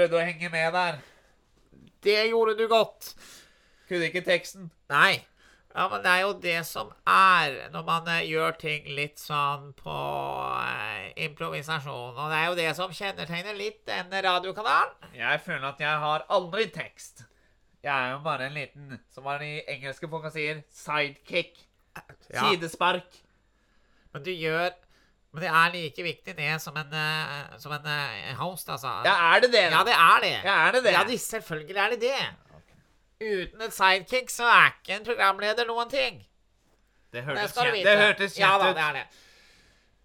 prøvde å henge med der. Det gjorde du godt. Kunne ikke teksten. Nei. Ja, men det er jo det som er når man eh, gjør ting litt sånn på eh, improvisasjon. Og det er jo det som kjennetegner litt denne radiokanalen. Jeg føler at jeg har aldri tekst. Jeg er jo bare en liten, som man i engelske folk sier, sidekick. Ja. Sidespark. Men du gjør Men det er like viktig det som en, eh, som en eh, host, altså. Ja, er det det? Ja, det er det. Ja, er det det? Ja, de, selvfølgelig er det det. Uten et sidekick så er ikke en programleder noen ting. Det hørtes, kjent, det hørtes Ja da, det er det.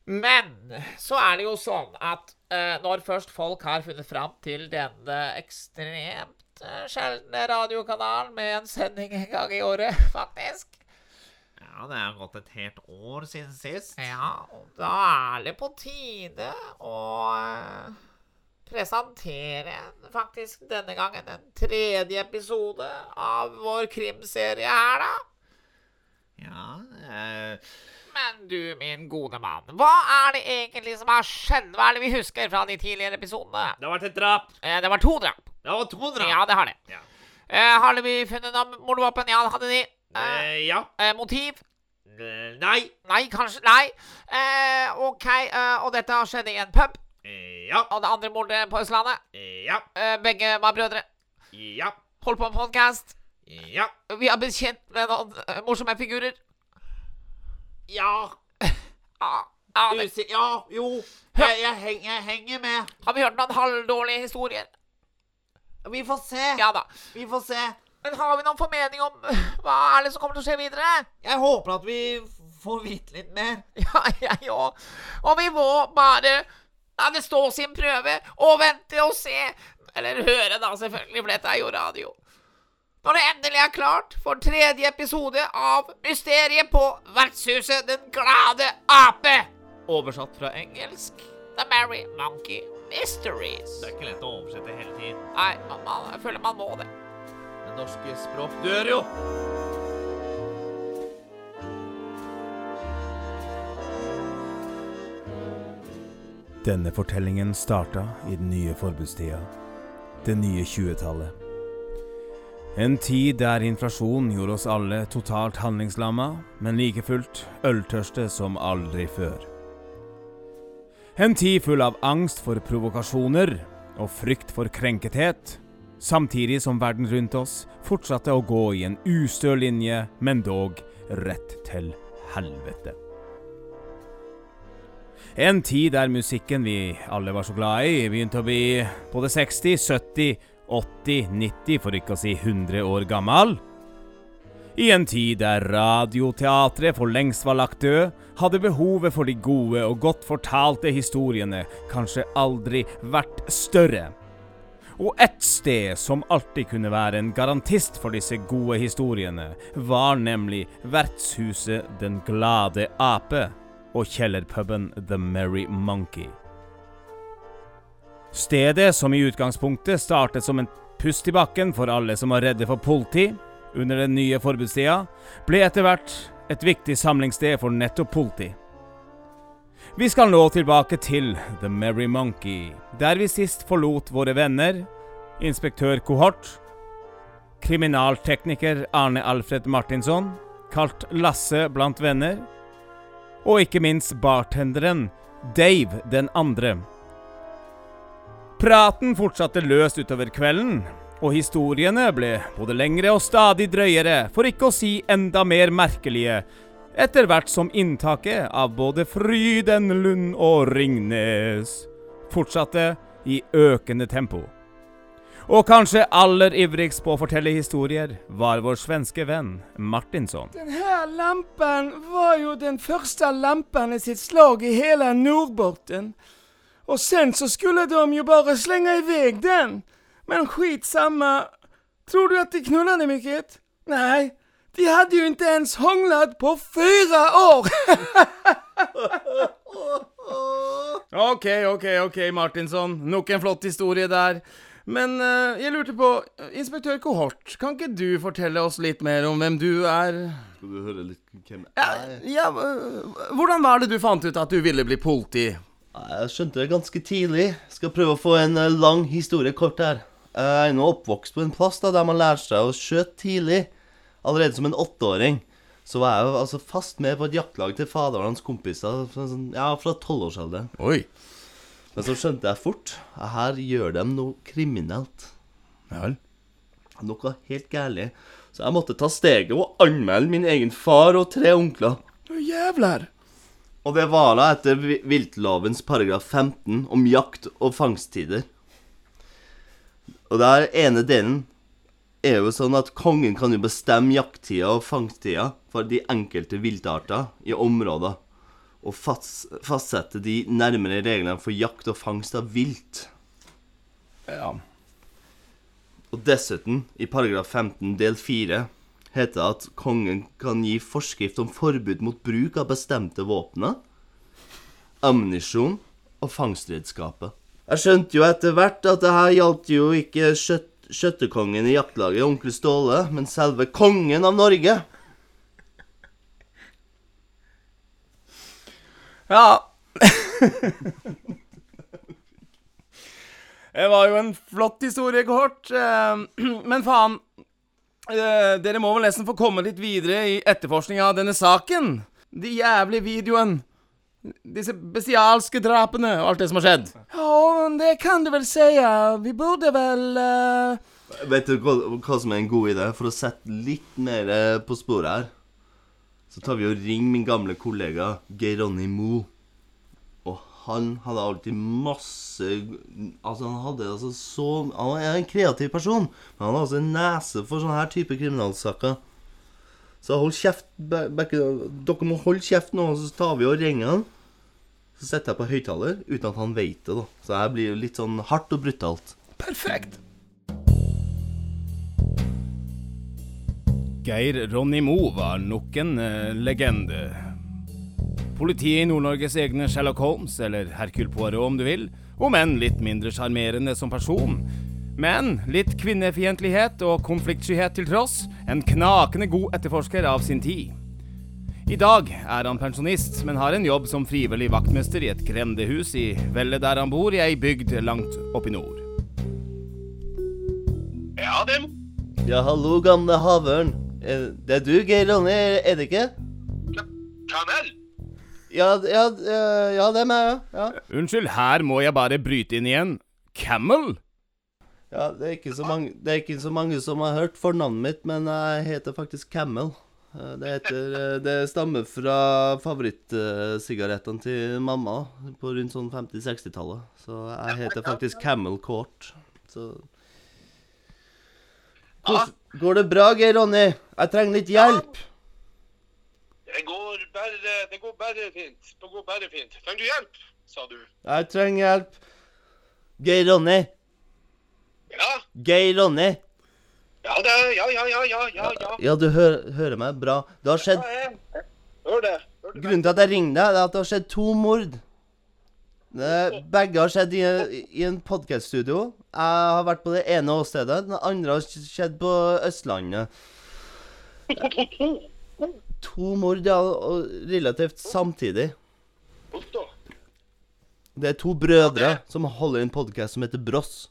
Men så er det jo sånn at uh, når først folk har funnet fram til denne ekstremt sjeldne radiokanalen med en sending en gang i året, faktisk Ja, det er gått et helt år siden sist. Ja, og da er det på tide å eh, presentere faktisk denne gangen en tredje episode av vår krimserie her, da. Ja, eh, Men du, min gode mann, hva er det egentlig som har skjedd? Hva er det vi husker fra de tidligere episodene? det har vært et drap. Eh, det var to drap. Det var to drap. Ja, det har det. Ja. Eh, hadde vi funnet noe mordvåpen? Ja, det hadde de. Eh, Eh, ja. eh, motiv? Eh, nei. Nei, kanskje Nei. Eh, OK, eh, og dette skjedde i en pub. Ja. Og det andre mordet på Østlandet. Ja. Eh, begge var brødre. Ja. Holdt på en podkast. Ja. Vi har blitt kjent med noen morsomme figurer. Ja. Ja, ah, Usi ja, jo. Jeg, jeg, heng, jeg henger med. har vi hørt noen halvdårlige historier? Vi får se. Ja da. Vi får se. Men har vi noen formening om hva er det som kommer til å skje videre? Jeg håper at vi får vite litt mer. Ja, jeg òg. Og vi må bare la det stå sin prøve og vente og se. Eller høre, da, selvfølgelig, for dette er jo radio. Når det endelig er klart for tredje episode av Mysteriet på vertshuset Den glade ape. Oversatt fra engelsk The Merry Monkey Mysteries. Det er ikke lett å oversette hele tiden. Nei, man, man, jeg føler man må det. Norske språk dør jo. Denne fortellingen starta i den nye forbudstida. Det nye 20-tallet. En tid der inflasjon gjorde oss alle totalt handlingslamma, men like fullt øltørste som aldri før. En tid full av angst for provokasjoner og frykt for krenkethet, samtidig som verden rundt oss fortsatte å gå i en ustø linje, men dog rett til helvete. En tid der musikken vi alle var så glad i, begynte å bli både 60, 70, 80, 90, for ikke å si 100 år gammel. I en tid der radioteatret for lengst var lagt død, hadde behovet for de gode og godt fortalte historiene kanskje aldri vært større. Og ett sted som alltid kunne være en garantist for disse gode historiene, var nemlig vertshuset Den glade ape og kjellerpuben The Merry Monkey. Stedet, som i utgangspunktet startet som en pust i bakken for alle som var redde for politi under den nye forbudstida, ble etter hvert et viktig samlingssted for nettopp politi. Vi skal nå tilbake til The Merry Monkey, der vi sist forlot våre venner, inspektør Kohort, kriminaltekniker Arne Alfred Martinsson, kalt Lasse blant venner, og ikke minst bartenderen Dave den andre. Praten fortsatte løst utover kvelden, og historiene ble både lengre og stadig drøyere, for ikke å si enda mer merkelige, etter hvert som inntaket av både Frydenlund og Ringnes fortsatte i økende tempo. Og kanskje aller ivrigst på å fortelle historier var vår svenske venn Martinsson. Den her lampen var jo den første lampen i sitt slag i hele Nordbotten. Og sen så skulle de jo bare slenge i vei den. Men skitsamme. Tror du at de knullade mye? Nej, de hade ju inte ens hånglat på fyra år. Ok, ok, ok, Martinsson. Nok en flott historie der. Men uh, jeg lurte på, inspektør Kohort, kan ikke du fortelle oss litt mer om hvem du er? Skal du høre litt hvem jeg er? ja eh, Hvordan var det du fant ut at du ville bli politi? Jeg skjønte det ganske tidlig. Skal prøve å få en eh, lang historie kort her. Jeg er nå oppvokst på en plass da, der man lærer seg å skjøte tidlig. Allerede som en åtteåring. Så var jeg jo altså fast med på et jaktlag til faderen hans kompiser sånn, ja, fra tolvårsalderen. Men så skjønte jeg fort at her gjør de noe kriminelt. Ja. Noe helt gærlig. Så jeg måtte ta steget og anmelde min egen far og tre onkler. Du jævler. Og det var da etter viltlovens paragraf 15 om jakt og fangsttider. Og der ene delen er jo sånn at kongen kan jo bestemme jakttida og fangsttida for de enkelte viltarter i områder, og fastsette de nærmere reglene for jakt og fangst av vilt. Ja. Og dessuten, i paragraf 15 del 4, heter det at kongen kan gi forskrift om forbud mot bruk av bestemte våpner, ammunisjon og fangstredskaper. Jeg skjønte jo etter hvert at det her gjaldt jo ikke skjøt skjøttekongen i jaktlaget, onkel Ståle, men selve kongen av Norge. Ja. det var jo en flott historie, Kohort. eh, Men faen. eh, Dere må vel nesten få komme litt videre i etterforskninga av denne saken. De jævlige videoene. Disse bestialske drapene og alt det som har skjedd. Ja, det kan du vel si. Vi burde vel uh... Vet du hva, hva som er en god idé? For å sette litt mer eh, på sporet her, så tar vi og ringer min gamle kollega Geir Ronny Moe. Og han hadde alltid masse Altså, han hadde altså så Han er en kreativ person, men han har altså en nese for sånne her type kriminalsaker. Så hold kjeft, Bekke. Dere må holde kjeft nå, så tar vi og ringer han. Så setter jeg på høyttaler uten at han vet det, da. Så her blir det litt sånn hardt og brutalt. Perfekt. Geir Ronny Moe var nok en eh, legende. Politiet i Nord-Norges egne Sherlock Holmes, eller Hercule Poirot om du vil, om enn litt mindre sjarmerende som person. Men litt kvinnefiendtlighet og konfliktskyhet til tross, en knakende god etterforsker av sin tid. I dag er han pensjonist, men har en jobb som frivillig vaktmester i et grendehus i vellet der han bor i ei bygd langt oppe i nord. Ja, er Ja, hallo, gamle havørn. Eh, Det er du, Geir Ronny, er det ikke? Kamel. Ja, ja, eh, ja det er meg, ja. ja. Unnskyld, her må jeg bare bryte inn igjen. Camel? Ja, det er, ikke så mange, det er ikke så mange som har hørt fornavnet mitt, men jeg heter faktisk Camel. Eh, Det, heter, eh, det stammer fra favorittsigarettene til mamma på rundt sånn 50-60-tallet. Så jeg heter faktisk Camel Court. Så Hvordan- Går det bra, Geir Ronny? Jeg trenger litt hjelp. Det går bare, det går bare fint. Det går bare fint. Trenger du hjelp, sa du? Jeg trenger hjelp. Geir Ronny. Ja, Geir Ronny. Ja, det, ja, ja, ja, ja, ja, ja. Ja, du hø hører meg bra. Det har skjedd Ja, jeg- Hør det. Hør det. Grunnen til at jeg ringer deg, er at det har skjedd to mord. Det, begge har skjedd i, i en podkaststudio. Jeg har vært på det ene åstedet. Den andre har skjedd på Østlandet. To mord, ja, og relativt samtidig. Det er to brødre som holder en podkast som heter Bross.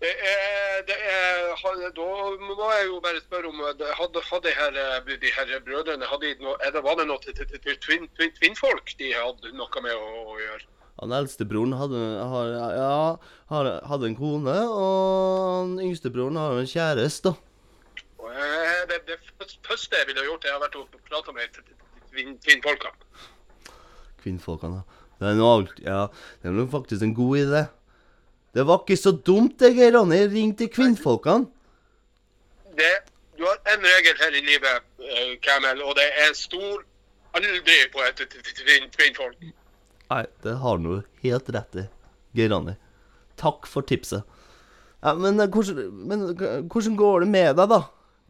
Det er, det er, da må jeg jo bare spørre om Hadde, hadde her, eh, de her brødrene hadde de noe, det, Var det noe til, til, til twin, twin, tvinnfolk de hadde noe med å, å gjøre? Han eldstebroren hadde, har, ja, har, hadde en kone, og den yngstebroren har en kjæreste. Eh, Det, det første jeg ville gjort, jeg har vært og prata med kvinnfolkene. Kvinnfolkene. Det er noe ja, det er nok faktisk en god idé. Det var ikke så dumt, det, Geir Ronny. Ring til kvinnfolkene. det, du har en regel her i livet, eh, Camel, og det er stor aldri på et tvinnfolk. Nei, det har du helt rett i, Geir Ronny. Takk for tipset. Ja, men, eh, hvordan, men eh, hvordan går det med deg, da?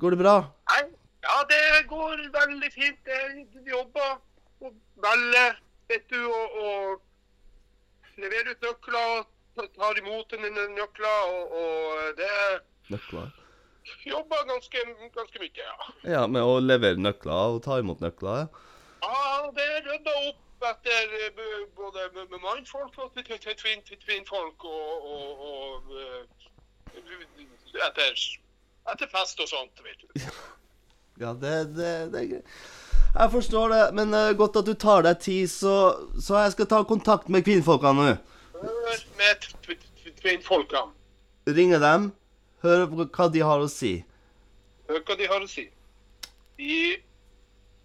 Går det bra? Nei, ja, det går veldig fint. Jeg jobber og velger, vet du, og, og leverer ut nøkler tar imot en nøkler, og, og det Nøkler. jobber ganske, ganske mye, ja. Ja, med å levere nøkler og ta imot nøkler. ja. Ja, det er rydda opp etter eh, både mannfolk og tvinnfolk og, og, og eh, etter, etter fest og sånt, vet du. Ja, det, det, det er greit. Jeg forstår det, men uh, godt at du tar deg tid, så, så jeg skal ta kontakt med kvinnfolkene nå. Hør med tv- tv- tvinnfolkene. Ringe dem, høre hva de har å si. Hør hva de har å si. De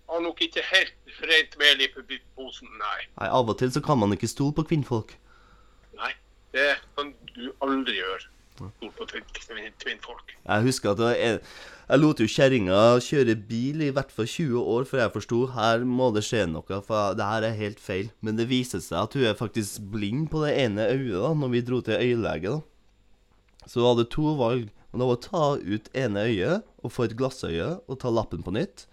har nok ikke helt rent mel i posen, nei. Nei, Av og til så kan man ikke stole på kvinnfolk. Nei, det kan du aldri gjøre. Stole på tvinnfolk. Jeg husker at det er, jeg lot jo kjerringa kjøre bil i hvert fall 20 år før jeg forsto her må det skje noe, for det her er helt feil. Men det viser seg at hun er faktisk blind på det ene øyet da, når vi dro til øyelege. da. Så hun hadde to valg. Og det var å ta ut ene øyet og få et glassøye og ta lappen på nytt.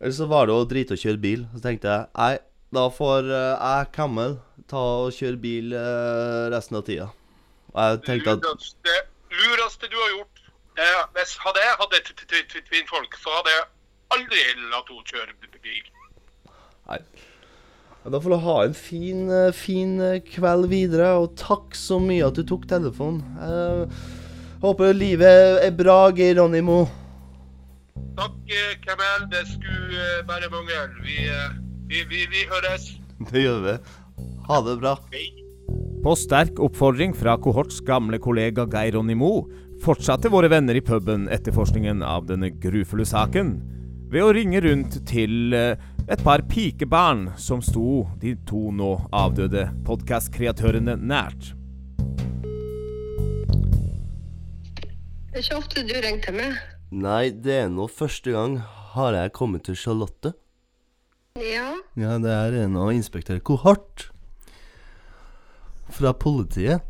Eller så var det å drite og kjøre bil. Så tenkte jeg nei, da får eh, jeg, Camel, ta og kjøre bil eh, resten av tida. Og jeg tenkte at Det lureste du har gjort eh, Hvis hadde jeg hatt tvinnfolk, så hadde jeg aldri latt henne kjøre bil. Nei. Da får du ha en fin, eh, fin eh, kveld videre, og takk så mye at du tok telefonen. Jeg håper livet er bra, Geir Ronny Mo. Takk, eh, Kamel. Det skulle eh, bare mangle. Vi, eh, vi, vi, vi høres. Det gjør vi. Ha det bra. Hei. På sterk oppfordring fra kohorts gamle kollega Geir Ronny Moe fortsatte våre venner i puben etterforskningen av denne grufulle saken ved å ringe rundt til eh, et par pikebarn som sto de to nå avdøde podkastkreatørene nært. Det er ikke ofte du ringer til meg. Nei, det er nå første gang har jeg kommet til Charlotte. Ja, Ja, det er en av inspektør Kohart Fra politiet.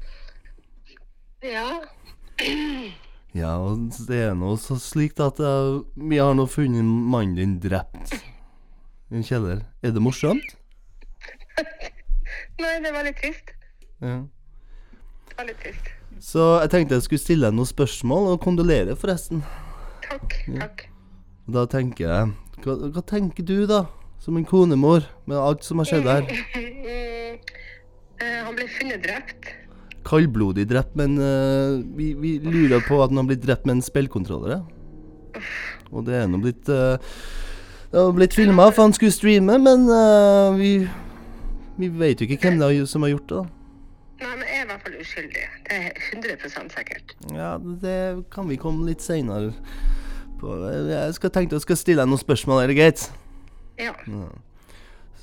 ja. Ja, og det er nå så slik at jeg, vi har nå funnet mannen din drept i en kjeller. Er det morsomt? Nei, det er veldig trist. Ja. Veldig trist. Så jeg tenkte jeg skulle stille deg noen spørsmål, og kondolere forresten. Takk, takk. Da tenker jeg hva, hva tenker du, da? Som en konemor, med alt som har skjedd her. Mm, eh, han ble funnet drept. Kaldblodig drept, men uh, vi, vi lurer på at han har blitt drept med en spillkontroller. ja. Og det er nå blitt uh, Det har blitt filma, for han skulle streame, men uh, vi Vi vet jo ikke hvem det er som har gjort det. da. Nei, men jeg er i hvert fall uskyldig. Det er 100% sikkert. Ja, det kan vi komme litt seinere på. Jeg skal tenke jeg skal stille deg noen spørsmål, er det greit? Ja.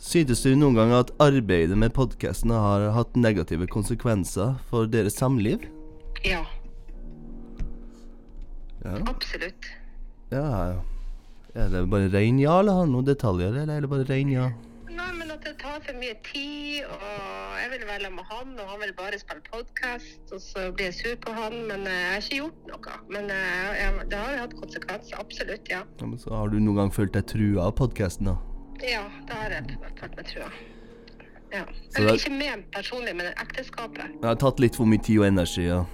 Syntes du noen gang at arbeidet med podkasten har hatt negative konsekvenser for deres samliv? Ja, Ja. absolutt. ja. ja. Er det bare rein ja, eller har du noen detaljer, eller er det bare rein ja? Nei, men at det tar for mye tid, og jeg vil være med han, og han vil bare spille podkast, og så blir jeg sur på han, men eh, jeg har ikke gjort noe. Men jeg, jeg, det har jo hatt konsekvenser, absolutt, ja. ja men så har du noen gang følt deg trua av podkasten, da? Ja, det har jeg tatt meg trua. Ja. Eller det- ikke med personlig, men ekteskapet. Jeg har tatt litt for mye tid og energi, ja.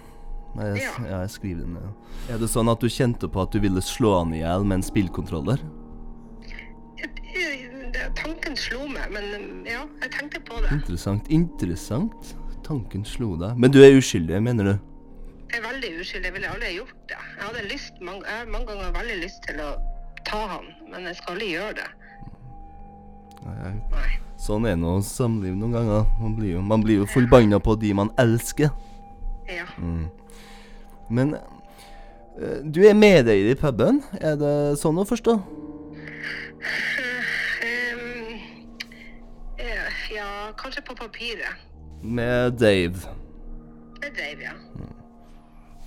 Jeg, Ja. ja, jeg skriver den ned. Er det sånn at du kjente på at du ville slå han i hjel med en spillkontroller? Tanken slo meg, men ja, jeg tenkte på det. Interessant. Interessant. Tanken slo deg. Men du er uskyldig, mener du? Jeg er veldig uskyldig, jeg ville aldri gjort det. Jeg hadde lyst, mange, jeg mange ganger veldig lyst til å ta han, men jeg skal aldri gjøre det. Nei. Sånn er nå samliv noen ganger. Man blir jo, man blir jo forbanna på de man elsker. Ja. Men eh, du er medeier i puben, er det sånn å forstå? Eh, ja, kanskje på papiret. Med Dave. Med Dave, ja.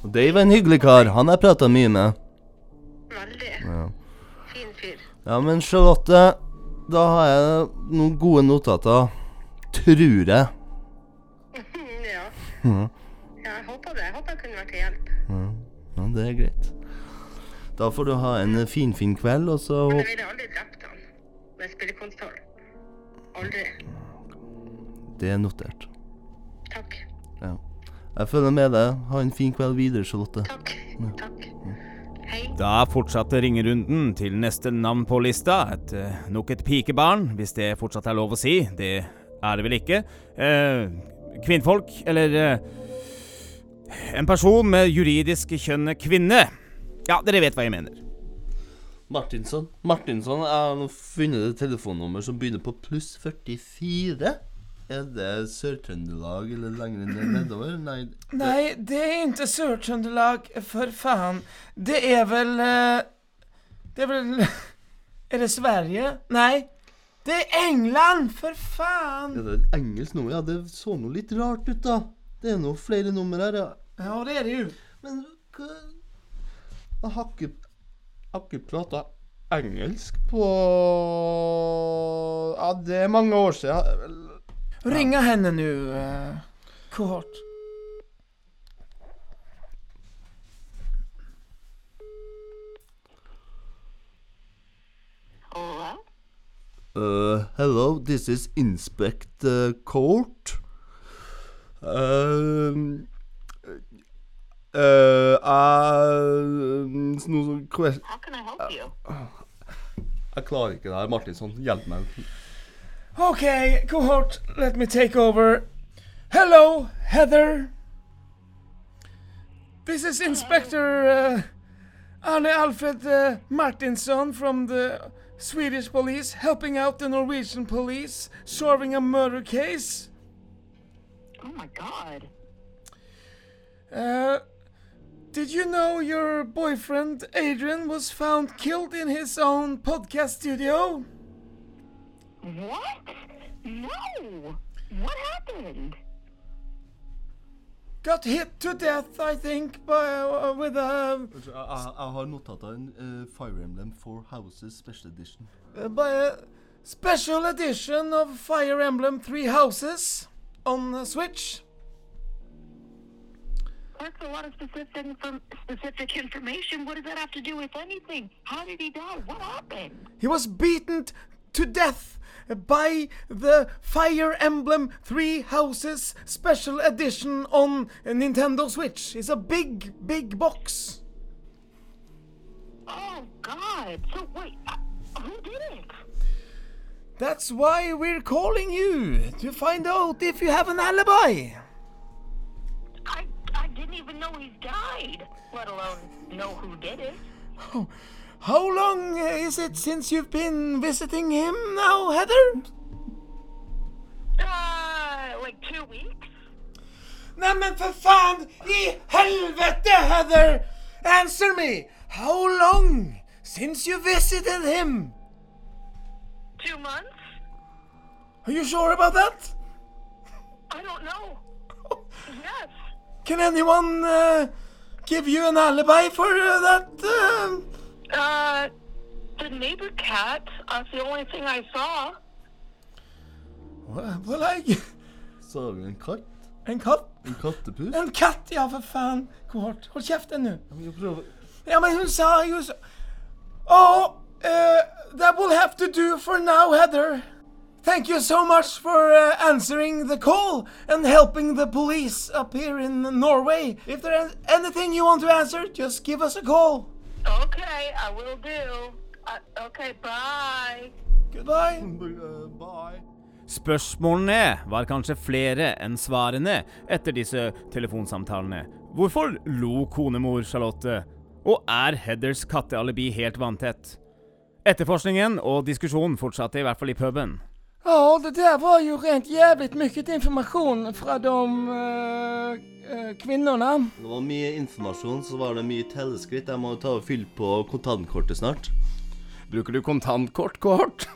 Og Dave er en hyggelig kar. Han har jeg prata mye med. Veldig. Ja. Fin fyr. ja, men Charlotte, da har jeg noen gode notater. Tror jeg. ja. Mhm. ja, jeg håper det. Jeg håper jeg kunne vært til hjelp. Ja, det er greit. Da får du ha en finfin fin kveld, og så Men jeg ville aldri drept han med spillekontroll. Aldri. Det er notert. Takk. Ja. Jeg følger med deg. Ha en fin kveld videre, Charlotte. Takk. Takk. Da fortsatte ringerunden til neste navn på lista. Et, eh, nok et pikebarn, hvis det fortsatt er lov å si. Det er det vel ikke. Eh, kvinnfolk, eller eh, En person med juridisk kjønn kvinne. Ja, dere vet hva jeg mener. Martinsson. Martinsson, jeg har funnet et telefonnummer som begynner på pluss 44. Er det Sør-Trøndelag eller lenger ned nedover? Nei. Nej, det er ikke Sør-Trøndelag, for faen. Det er väl... eh, Det er vel Er det Sverige? Nei. Det er England, for faen! Er det er engelsk nummer? Ja, det så nå litt rart ut, da. Det er nå flere nummer her, ja. Ja, det er det jo. Men hva Jeg har ikke har ikke prata engelsk på Ja, det er mange år siden. Ringa henne nu, uh, kohort. Hello? Uh, hello, this is Inspector Court. Um, uh, uh, sånn How can I help you? Jeg klarer ikke det her, Martinsson. Hjelp meg. Okay, cohort, let me take over. Hello, Heather. This is Inspector uh, Arne Alfred uh, Martinsson from the Swedish police, helping out the Norwegian police, solving a murder case. Oh my god. Uh, did you know your boyfriend Adrian was found killed in his own podcast studio? What? No! What happened? Got hit to death, I think, by uh, with a Jeg, jeg har notater en uh, Fire Emblem Four Houses Special Edition. uh, by a special edition of Fire Emblem Three Houses on the Switch. That's a lot of specific, inform- specific information. What does that have to do with anything? How did he die? What happened? He was beaten t- to death by the Fire Emblem Three Houses special edition on Nintendo Switch. It's a big, big box. Oh God! So wait, uh, who did it? That's why we're calling you to find out if you have an alibi. I I didn't even know he died, let alone know who did it. Oh, how long uh, is it since you've been visiting him now, Heather? Uh, like two weeks. Nej men för fan i helvete Heather! Answer me! How long since you visited him? Two months? Are you sure about that? I don't know. Yes. Can anyone uh, give you an alibi for uh, that? Uh, Uh, the neighbor cat. That's the only thing I saw. well, well, I... Så har vi en katt. En katt? En kattepus. En katt, ja för fan. Kort. Håll käften nu. Jeg prøver Ja men hon sa ju så... Oh, uh, that will have to do for now, Heather. Thank you so much for uh, answering the call and helping the police up here in Norway. If there's anything you want to answer, just give us a call. Okay, I will do. Uh, okay, bye. Goodbye. Uh, Bye. Spørsmålene var kanskje flere enn svarene etter disse telefonsamtalene. Hvorfor lo konemor Charlotte? Og er Heathers kattealibi helt vanntett? Etterforskningen og diskusjonen fortsatte i hvert fall i puben. Ja, det där var ju rent jävligt mycket information från de uh, uh, kvinnorna. Det var mye informasjon, så var det mye telleskritt. Jeg må ta og fylle på kontantkortet snart. Bruker du kontantkort, kort?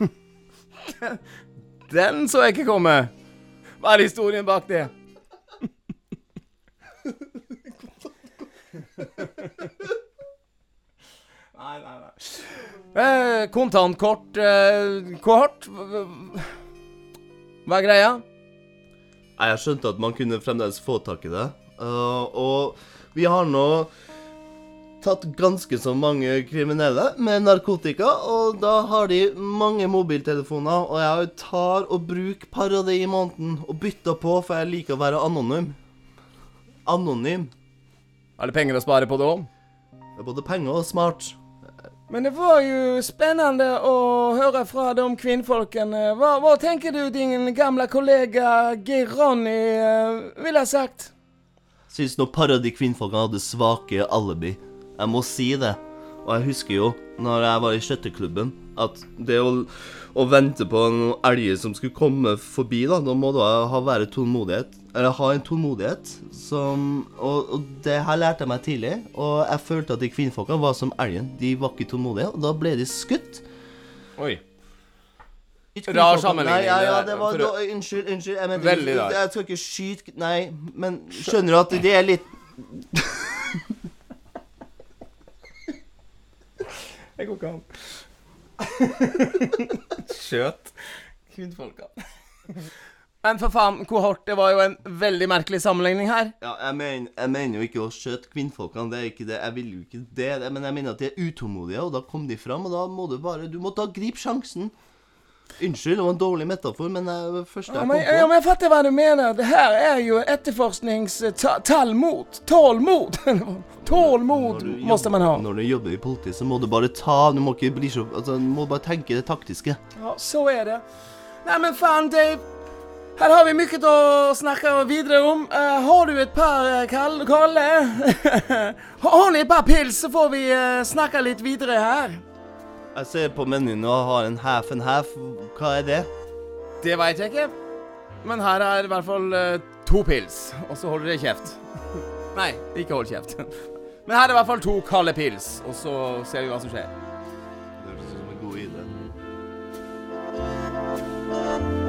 Den så jeg ikke komme. Hva er historien bak det? Nei, nei, nei. Eh, kontantkort, eh, kort Hva er greia? Jeg skjønte at man kunne fremdeles få tak i det. Uh, og vi har nå tatt ganske så mange kriminelle med narkotika, og da har de mange mobiltelefoner, og jeg tar og bruker par av det i måneden og bytter på, for jeg liker å være anonym. Anonym. Er det penger å spare på det òg? Det er både penger og smart. Men det var jo spennende å høre fra de kvinnfolkene. Hva, hva tenker du din gamle kollega Geir Ronny eh, ville ha sagt? Syns nå kvinnfolkene hadde svake alibi. Jeg må si det. Og jeg husker jo, når jeg var i skøyteklubben, at det å, å vente på noen elger som skulle komme forbi, da, da må du ha være tålmodighet. Eller ha en tålmodighet som og, og det her lærte jeg meg tidlig. Og jeg følte at de kvinnfolka var som elgen. De var ikke tålmodige, og da ble de skutt. Oi. Rar sammenligning, Nei, ja, ja, det var, da, Unnskyld, unnskyld. Jeg, mener, Veldig rar. jeg skal ikke skyte Nei, men skjønner du at det er litt Det går ikke an. Skjøt kvinnfolka. Men for faen, kohort, det var jo en veldig merkelig sammenligning her. Ja, jeg mener, jeg mener jo ikke å skjøte kvinnfolkene, det er ikke det. Jeg vil jo ikke det. Men jeg mener at de er utålmodige, og da kom de fram, og da må du bare Du må ta grip sjansen. Unnskyld, det var en dårlig metafor, men det første jeg kom på ja, men jeg fatter hva du mener. Det her er jo etterforskningstallmot. Tålmod. Tålmod må man ha. Når du jobber i politiet, så må du bare ta Du må ikke bli så Altså, du må bare tenke det taktiske. Ja, så er det. Nei, men faen, Dave. Her har vi mye å snakke videre om. Uh, har du et par, uh, Kalle? Har, ni et par pils så får vi uh, snakke litt videre här. Jeg ser på menyen og har en half and half. Hva er det? Det veit jeg ikke. Men her er i hvert fall uh, to pils, og så holder dere kjeft. Nei, ikke hold kjeft. Men her er i hvert fall to kalde pils, og så ser vi hva som skjer. Det høres ut som en god idé.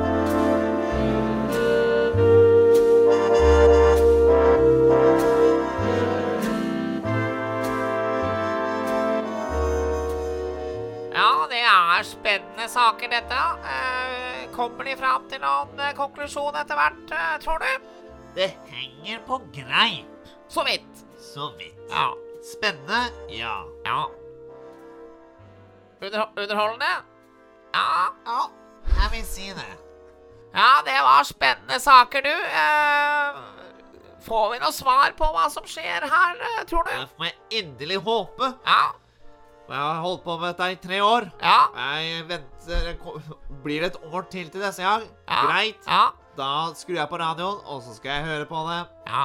Det er spennende saker, dette. Eh, kommer de fram til noen eh, konklusjon etter hvert, eh, tror du? Det henger på greip. Så vidt. Så vidt. Ja. Spennende? Ja. Ja. Under, underholdende? Ja. Ja, jeg vil si det. Ja, det var spennende saker, du. Eh, får vi noe svar på hva som skjer her, tror du? Det får jeg inderlig håpe. Ja. Jeg har holdt på med dette i tre år. Ja. Jeg venter Blir det et år til til neste gang? Ja. Greit. Ja. Da skrur jeg på radioen, og så skal jeg høre på det. Ja.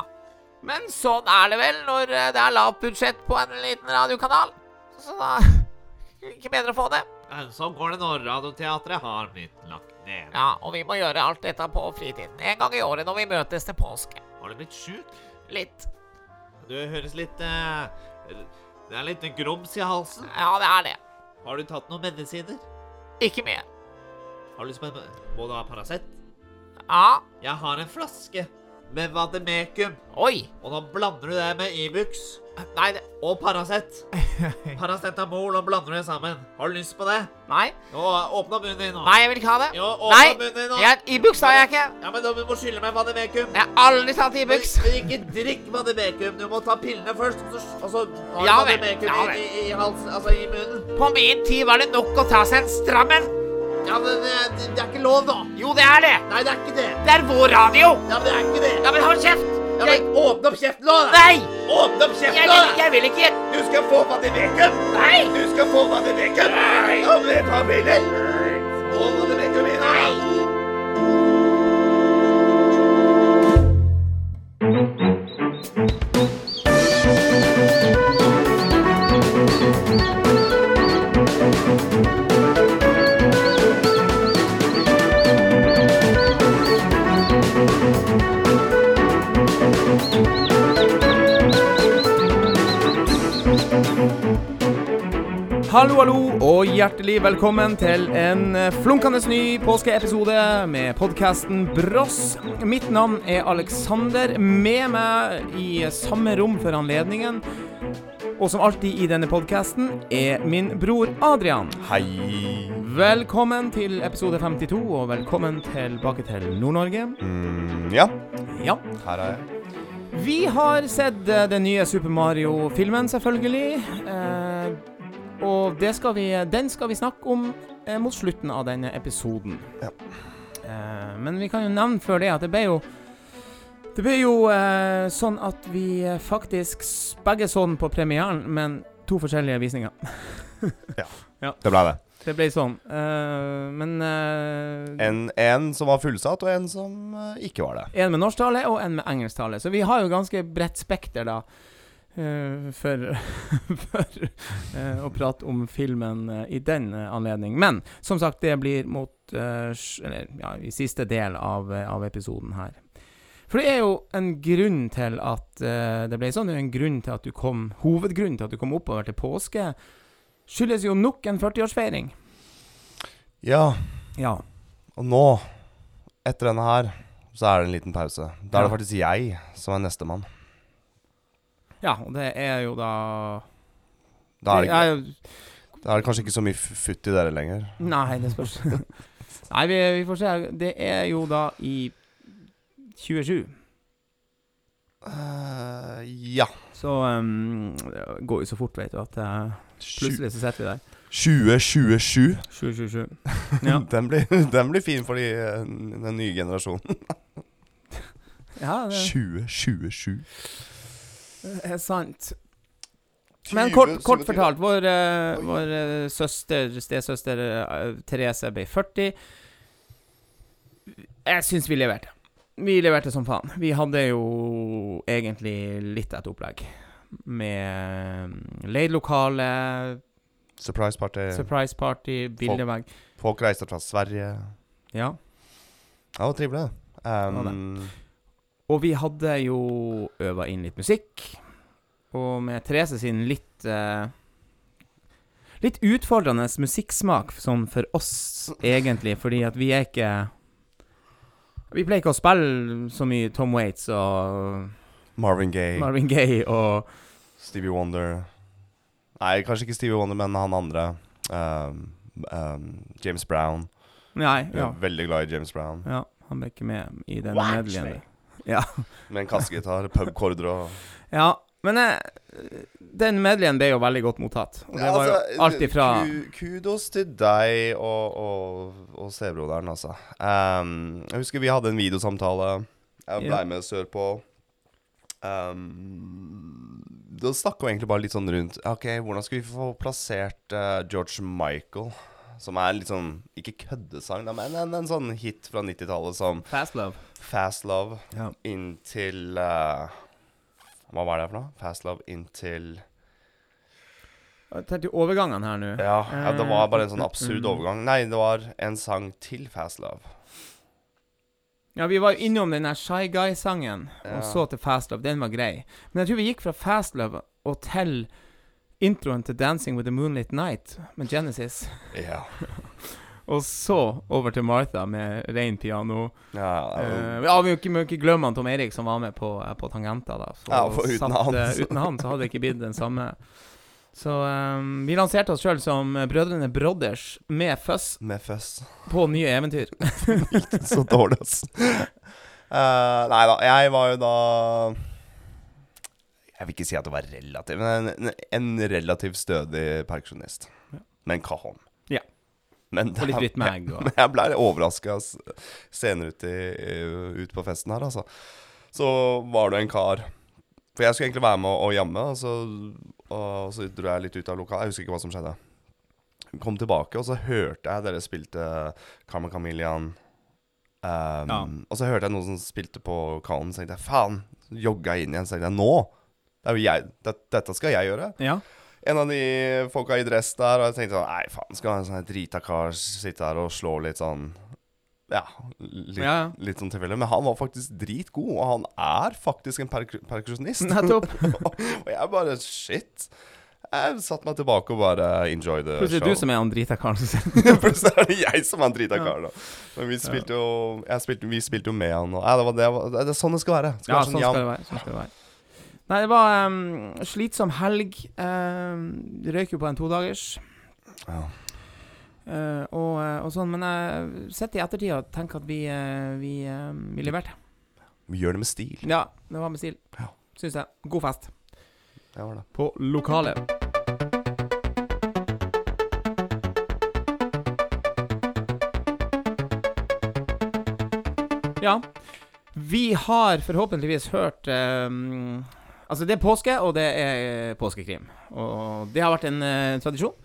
Men sånn er det vel når eh, det er lavt budsjett på en liten radiokanal. Så da Ikke bedre å få det. Sånn går det når Radioteatret har blitt lagt ned. Ja, og vi må gjøre alt dette på fritiden. En gang i året når vi møtes til påske. Har du blitt sjuk? Litt. Du høres litt eh, Det er litt grums i halsen. Ja, det er det. Har du tatt noen medisiner? Ikke mye. Har du lyst på en Må du ha Paracet? Ja. Jeg har en flaske med Vademekum. Oi. Og nå blander du det med Ibux Nei, det og Paracet. Paracetamol og blander det sammen. Har du lyst på det? Nei. Nå, åpna munnen din nå. Nei, jeg vil ikke ha det. Jo, åpna Nei. munnen din nå. Jeg, Ibux har jeg ikke. Ja, men Du må skylde meg Vademekum. Jeg har aldri tatt Ibux. Men, men ikke drikk Vademekum. Du må ta pillene først, og så, og så har du Ja Vademekum ja i, i, i, altså i munnen. På min tid var det nok å ta seg en stram en. Ja, men det, det, det er ikke lov, da. Jo, det er det. Nei, det er ikke det. Det er vår radio. Ja, men det er ikke det. Ja, men hold kjeft. Ja, Jeg, men Åpne opp kjeften nå, da. nei. Åpne opp kjeften Jeg nå, da. jeg vil ikke. Du skal få Vademekum. Nei. Du skal få Vademekum. Nei. Ja, med et par piller. Få Vademekum i deg. Hallo, hallo, og hjertelig velkommen til en eh, flunkende ny påskeepisode med podkasten Bross. Mitt navn er Alexander. Med meg i samme rom for anledningen, og som alltid i denne podkasten, er min bror Adrian. Hei. Velkommen til episode 52, og velkommen tilbake til Nord-Norge. Mm, ja, Ja. her er jeg. Vi har sett eh, den nye Super Mario-filmen, selvfølgelig. Eh, og det skal vi, den skal vi snakke om eh, mot slutten av denne episoden. Ja. Eh, men vi kan jo nevne før det at det ble jo Det ble jo eh, sånn at vi eh, faktisk begge så den på premieren, men to forskjellige visninger. Ja, Det ble det. Det ble sånn. Eh, men eh, En, en som var fullsatt, og en som eh, ikke var det. En med norsktale og en med engelsktale. Så vi har jo ganske bredt spekter, da. Eh, for for eh, å prate om filmen eh, i den anledning. Men som sagt, det blir mot Eller ja, i siste del av, av episoden her. For det er jo en grunn til at uh, det ble sånn. Det er en grunn til at du kom Hovedgrunnen til at du kom oppover til påske, skyldes jo nok en 40-årsfeiring. Ja, Ja. og nå, etter denne her, så er det en liten pause. Da er det faktisk jeg som er nestemann. Ja, og det er jo da Da er det, er da er det kanskje ikke så mye futt i dere lenger. Nei, det spørs. Nei, vi, vi får se. Det er jo da i 27. Uh, ja. Så um, det går jo så fort, vet du, at uh, plutselig så sitter vi der. 2027. 727. Ja. Den, blir, den blir fin for de, eh, den nye generasjonen. ja, det 2027. er sant. Men kort, kort fortalt, vår, eh, vår eh, søster, stesøster eh, Therese ble 40. Jeg syns vi leverte. Vi leverte som faen. Vi hadde jo egentlig litt av et opplegg. Med um, leid lokale, Surprise party. surprise party, bildevegg. Folk reiste fra Sverige. Ja. Ja, det var trivelig. Um, Og vi hadde jo øva inn litt musikk. Og med Therese sin litt eh, Litt utfordrende musikksmak sånn for oss, egentlig, fordi at vi er ikke Vi pleier ikke å spille så mye Tom Waits og Marvin Gaye, Marvin Gaye og Stevie Wonder Nei, kanskje ikke Stevie Wonder, men han andre. Um, um, James Brown. Nei, ja. veldig glad i James Brown. ja. Han ble ikke med i den medleyen. Ja. Med en kassegitar, pubkorder og ja. Men eh, den medleyen ble jo veldig godt mottatt. Og det Ja, var jo altså, alt ifra Kudos til deg og, og, og stebroderen, altså. Um, jeg husker vi hadde en videosamtale. Jeg ble Ja. med sørpå. Um, da snakka vi egentlig bare litt sånn rundt OK, hvordan skal vi få plassert uh, George Michael? Som er litt sånn Ikke køddesang, da, men en, en sånn hit fra 90-tallet som Fast Love. Fast Love Ja. inntil uh, Hva var det for noe? Fast Love inntil Jeg tenkte overgangene her nå. Ja, ja, det var bare en sånn Eh, absurd mm. overgang. Nei, det var en sang til Fast Love. Ja, vi var innom den der Shy Guy-sangen, og så til Fast Love. Den var grei. Men jeg tror vi gikk fra Fast Love og til introen til Dancing with the Moonlit Night med Genesis. Ja. Og så over til Martha med rein piano. ja, ja, Eh, ja, vi må ikke, ikke glemme han Tom Erik som var med på, eh, på Tangenta, da. Så Ja, for uten han, eh, så- uten han så hadde det ikke blitt den samme. Så um, vi lanserte oss sjøl som eh, Brødrene Brothers med fuzz Med fuzz. på nye eventyr. Så dårlig, ass. Uh, nei da, jeg var jo da Jeg vil ikke si at det var relativt, men en, en relativt stødig perkusjonist. Ja. Men cajon. Men Og litt rytmegg og jeg ble overraska senere ut, i, ut på festen her, altså. Så var det en kar For jeg skulle egentlig være med og jamme, og så, og så dro jeg litt ut av lokalet. Jeg husker ikke hva som skjedde. Kom tilbake, og så hørte jeg dere spilte Carmen Chameleon. Um, Ja. Og så hørte jeg noen som spilte på Callen, så tenkte jeg faen. Jogga inn igjen, så tenkte jeg nå! Det jeg, det, dette skal jeg gjøre. Ja. En av de folka i dress der, og jeg tenkte sånn Nei, faen, skal en sånn drita kar sitte her og slå litt sånn Ja, litt, Ja, litt sånn tilfeldig. Men han var faktisk dritgod, og han er faktisk en perku perkusjonist. Nettopp. og jeg bare Shit. Jeg satte meg tilbake og bare enjoy the Plutselig show. du som er han drita karen. Plutselig er det jeg som er han drita karen. Men vi spilte jo spilte, Vi spilte jo med han, og ja, det, var, det, var, det er sånn det skal være. Skal Ja, være sånn sånn skal det være. Sånn skal det være. Nei, det var um, slitsom helg. Um, røyk jo på en todagers. Ja. Uh, og, eh, og sånn, men jeg sitter i ettertid og tenker at vi, uh, vi, uh, vi leverte. Vi gjør det med stil. Ja, det var med stil. Ja. Syns jeg. God fest. Det var det. På lokalet. Ja. Vi har forhåpentligvis hørt ehm, Altså, det er påske, og det er påskekrim. Og det har vært en eh, tradisjon.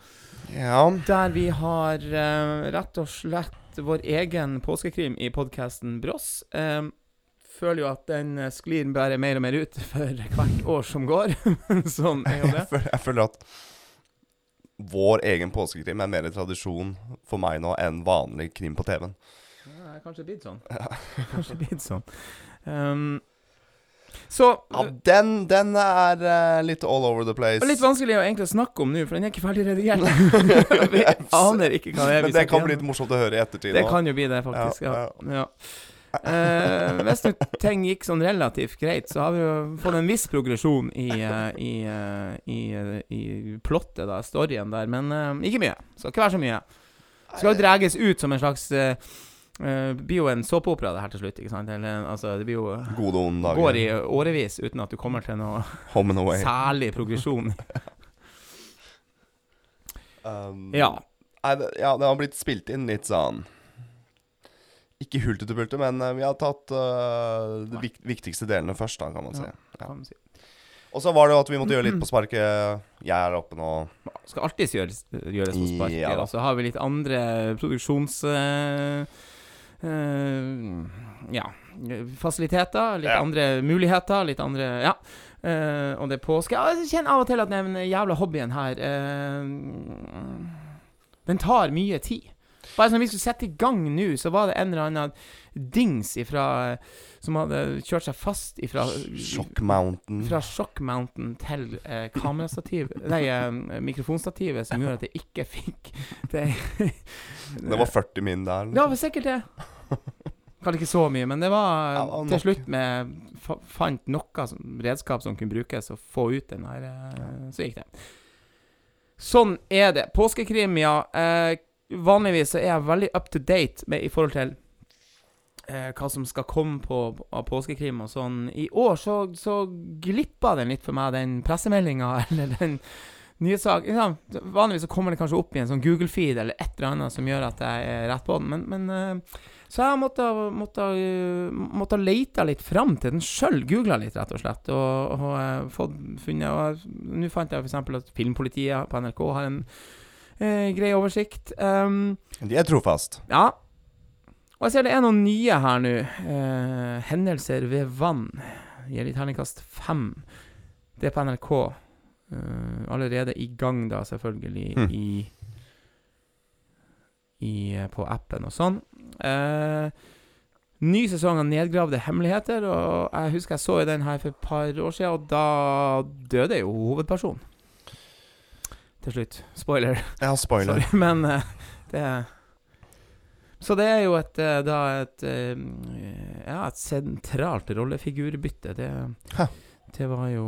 Ja. Der vi har eh, rett og slett vår egen påskekrim i podkasten Brås. Ehm, føler jo at den eh, sklir bare mer og mer ut for hvert år som går. sånn er jo det. Jeg føler, jeg føler at vår egen påskekrim er mer tradisjon for meg nå enn vanlig krim på TV-en. Ja, det er kanskje blitt sånn. Kanskje blitt sånn. Ehm, så Ja, den, den er uh, litt all over the place. og Litt vanskelig å egentlig snakke om nå, for den er ikke ferdig redigert. vi aner ikke hva det er vi Men det kan bli litt morsomt å høre i ettertid. Det nå. kan jo bli det, faktisk. Ja. Ja, ja. Uh, hvis ting gikk sånn relativt greit, så har vi jo fått en viss progresjon i, uh, i, uh, i, i plottet, da, storyen der, men ikke mye. Skal ikke være så mye. Skal jo dreges ut som en slags eh, eh, blir jo en såpeopera, det her til slutt. ikke sant? Eller, altså, det blir jo Gode og onde dager. Går i årevis uten at du kommer til noe særlig progresjon. Um, Ja. Nei, det, ja, det har blitt spilt inn litt sånn Ikke hulter til bulter, men eh, vi har tatt uh, de vik viktigste delene først, da, kan man si. Ja. Kan man si. Og så var det jo at vi måtte gjøre litt på sparket. Jeg er oppe nå. Skal alltid gjøres, gjøres på sparket. Ja og så har vi litt andre produksjons... eh, ja. Fasiliteter, litt Ja. andre muligheter, litt andre Ja. Uh, og det er påske. Jeg kjenner av og til at den jævla hobbyen her uh, Den tar mye tid. Bare sånn, vi skulle sette i gang nå, så var det en eller annen dings ifra Som hadde kjørt seg fast ifra Shock Mountain. fra Shock Mountain til eh, kamerastativ Nei, eh, mikrofonstativet som gjorde at jeg ikke fikk det Det var 40 min der. Ja, Det var sikkert det. Kanskje ikke så mye, men det var Ja, til slutt med Fant noe som, redskap som kunne brukes, og få ut den her eh, Så gikk det. Sånn er det. Påskekrim, ja. Eh, vanligvis så er jeg veldig up to date med, i forhold til eh, hva som skal komme på, av påskekrim og sånn. I år så, så glippa den litt for meg, den pressemeldinga eller den nye sak. Ja, vanligvis så kommer det kanskje opp i en sånn Google-feed eller et eller annet som gjør at jeg er rett på den, men, men eh, så jeg måtte, måtte, måtte lete litt fram til den sjøl. Googla litt, rett og slett. Og, og uh, fått funnet Nå fant jeg f.eks. at Filmpolitiet på NRK har en grei oversikt. Um, De er trofast. ja. Og jeg ser det er noen nye her nå. Uh, hendelser ved vann. Gir litt terningkast fem. Det er på NRK. Uh, allerede i gang, da, selvfølgelig, Hm. i, i eh, På appen og sånn. Eh, ny sesong av Nedgravde hemmeligheter, og jeg husker jeg så den her for et par år siden, og da døde jo hovedpersonen. Til slutt. Spoiler. Ja, spoiler. Sorry, men uh, det Så det er jo et eh, da et eh, Ja, et sentralt rollefigurbytte. Det, det var jo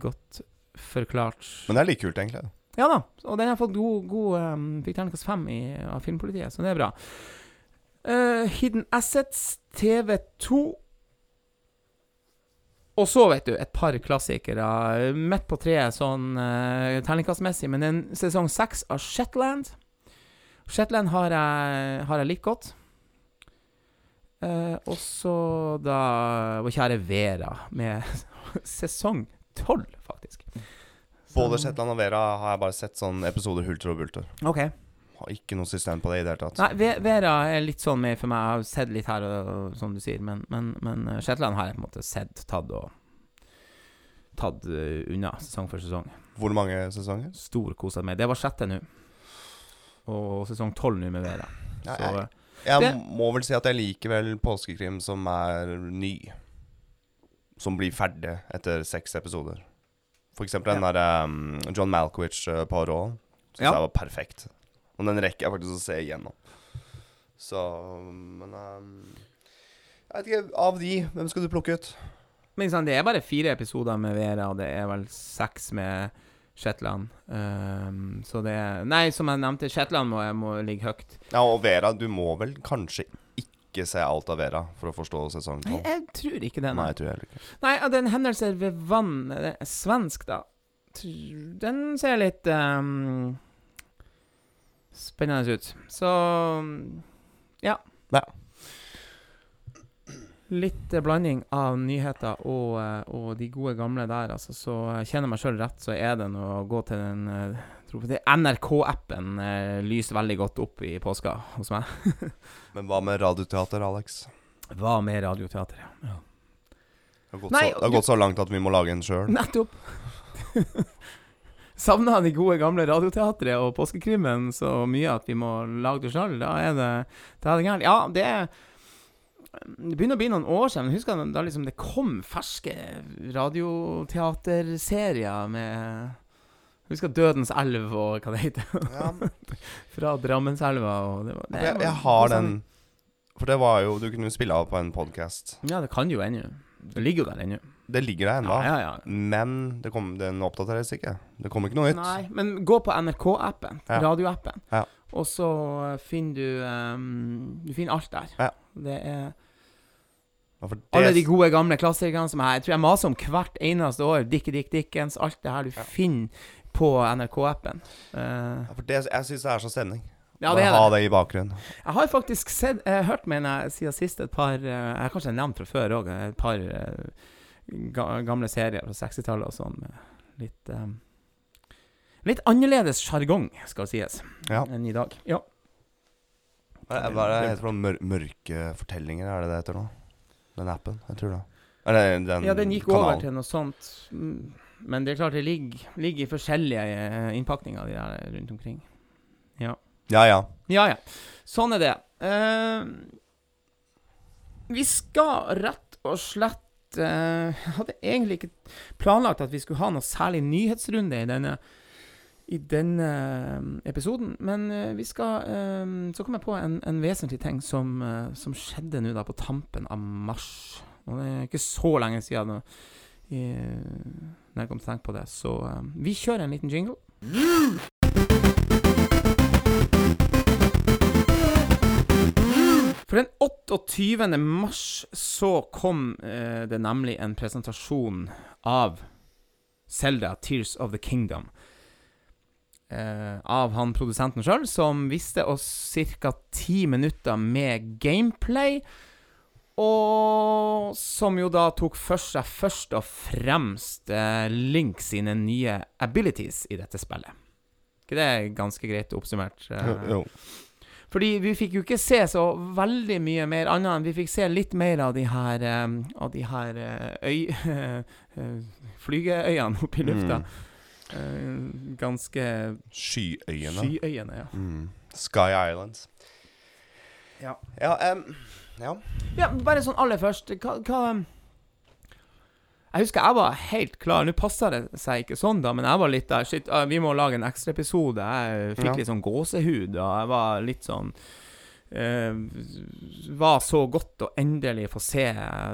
godt forklart. Men det er like kult, egentlig. Ja da, og den har fått god, god um, Fikk terningkast fem i, av Filmpolitiet, så det er bra. Uh, Hidden Assets, TV2. Og så, vet du, et par klassikere. Midt på treet sånn uh, terningkastmessig, men en sesong seks av Shetland. Shetland har jeg, har jeg likt godt. Uh, og så da vår kjære Vera, med sesong tolv, faktisk. Så- Både Shetland og Vera har jeg bare sett sånn episoder hulter og bulter. OK. Har ikke noe system på det i det hele tatt. Nei, Vera er litt sånn med for meg. Jeg har sett litt her, og, som du sier. Men, men, men eh, Shetland har jeg på en måte sett, tatt og Tatt eh, unna sesong for sesong. Hvor mange sesonger? Storkosa meg. Det var sjette nå. Og sesong tolv nå med Vera. Så jeg- eh, Jeg Det- må vel si at jeg liker vel påskekrim som er ny. Som blir ferdig etter seks episoder. For eksempel den der um, John Malkovich uh, rå Syns Ja. jeg var perfekt. Og den rekker jeg faktisk å se igjennom. Så Men um, Jeg vet ikke, av de, hvem skal du plukke ut? Men sånn, det er bare fire episoder med Vera, og det er vel seks med Shetland. Um, så det er Nei, som jeg nevnte, Shetland må, må ligge høyt. Ja, og Vera, du må vel kanskje ikke se alt av Vera for å forstå sesong Nei, jeg tror ikke det. Nei, jeg tror heller ikke. Nei, den hendelser ved vann Det er svensk, da. Den ser litt ehm, spennende ut. Så ja. Ja. litt blanding av nyheter og, eh, og de gode gamle der, altså. Så jeg kjenner meg sjøl rett, så er det noe å gå til den eh, NRK-appen eh, lyser veldig godt opp i påska hos meg. Men hva med radioteater, Alex? Hva med radioteater? Ja. Det har gått, Nei, så, det har du- gått så langt at vi må lage en sjøl. Nettopp. Savna de gode, gamle radioteatret og påskekrimmen så mye at vi må lage det sjøl. Da er det Da er det gærent. Ja, det er Det begynner å bli noen år siden. men Husker jeg da liksom det kom ferske radioteaterserier med Husker Dødens elv og hva det heter. Ja. Fra Drammenselva og det var, det Jeg, jeg har god den. For det var jo Du kunne jo spille av på en podkast. Ja, det kan jo ennå. Det ligger jo der ennå. Det ligger der ennå. Ja, ja, ja. Men det kom, den oppdateres ikke. Det kommer ikke noe nytt. Nei, men gå på NRK-appen, Ja. radioappen, Ja. og så eh, finner du um, Du finner alt der. Ja. Det er Ja, for det- alle de gode, gamle klassikerne som jeg, jeg tror jeg maser om hvert eneste år. Dickie Dick Dickens, alt det her du finner på NRK-appen. Uh, ja, for det, jeg syns det er så stemning. ja, det er ha det. i bakgrunnen. Jeg har faktisk sett, eh, hørt, mener jeg, siden sist et par Jeg har kanskje nevnt fra før òg, et par gamle serier fra 60-tallet og sånn, med litt um, Litt annerledes sjargong, skal sies, Ja. enn i dag. Ja. Hva er det heter for? Mør mørke fortellinger, er det det heter nå? Den appen? Jeg tror det. Eller den Ja, den gikk kanalen. over til noe sånt. Mm, Men det er klart det ligger, ligger i forskjellige eh, innpakninger de der rundt omkring. Ja. Ja, ja. Ja, ja. Sånn er det. Uh, vi skal rett og slett eh, Jeg hadde egentlig ikke planlagt at vi skulle ha noe særlig nyhetsrunde i denne i denne eh, episoden, men eh, vi skal Så kom jeg på en, en vesentlig ting som, som skjedde nå da på tampen av mars. Og det er ikke så lenge siden nå, når jeg kom til å tenke på det. Så vi kjører en liten jingle. For den 28. mars så kom eh, det nemlig en presentasjon av Zelda Tears of the Kingdom. Eh, av han produsenten sjøl, som viste oss ca. ti minutter med gameplay. Og som jo da tok for seg først og fremst eh, Link sine nye abilities i dette spillet. Ikke det er ganske greit oppsummert? eh? Jo, jo. Fordi vi fikk jo ikke se så veldig mye mer annet enn vi fikk se litt mer av de her eh, Av de her eh, øy... eh, flygeøyene oppe i lufta. Eh, ganske Skyøyene. Skyøyene, ja. Mm. Sky Islands. Ja. Ja, um, ja. Ja, bare sånn aller først Hva, hva Jeg husker jeg var helt klar. Nå passa det seg ikke sånn, da, men jeg var litt der Shit, vi må lage en ekstraepisode. Jeg fikk Ja. litt sånn gåsehud, og jeg var litt sånn uh, Var så godt å endelig få se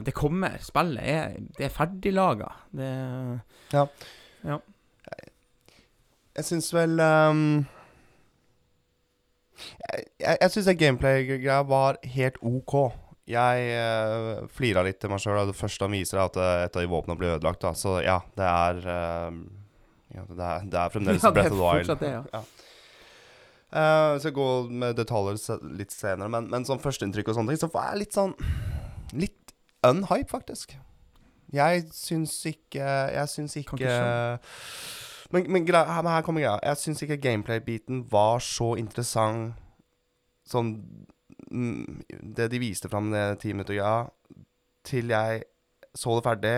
Det kommer. Spillet er, det er ferdiglaga. Det Jeg syns vel um, Jeg, jeg, jeg syns gameplay-greia var helt OK. Jeg uh, flira litt til meg sjøl da det første han viser, er at eh, et av de våpnene blir ødelagt. da Så ja, det er uh, ja, det, er, det er fremdeles Ja, det Breath of the Wild. det, ja. Eh, så jeg går med detaljer litt senere, men, men sånn førsteinntrykk og sånne ting, så var jeg litt sånn Litt unhype, faktisk. Jeg syns ikke Jeg syns ikke ikke men, men, her, kommer greia. Jeg syns ikke gameplay-biten var så interessant sånn Det de viste fram det ti minutter greia, til jeg så det ferdig,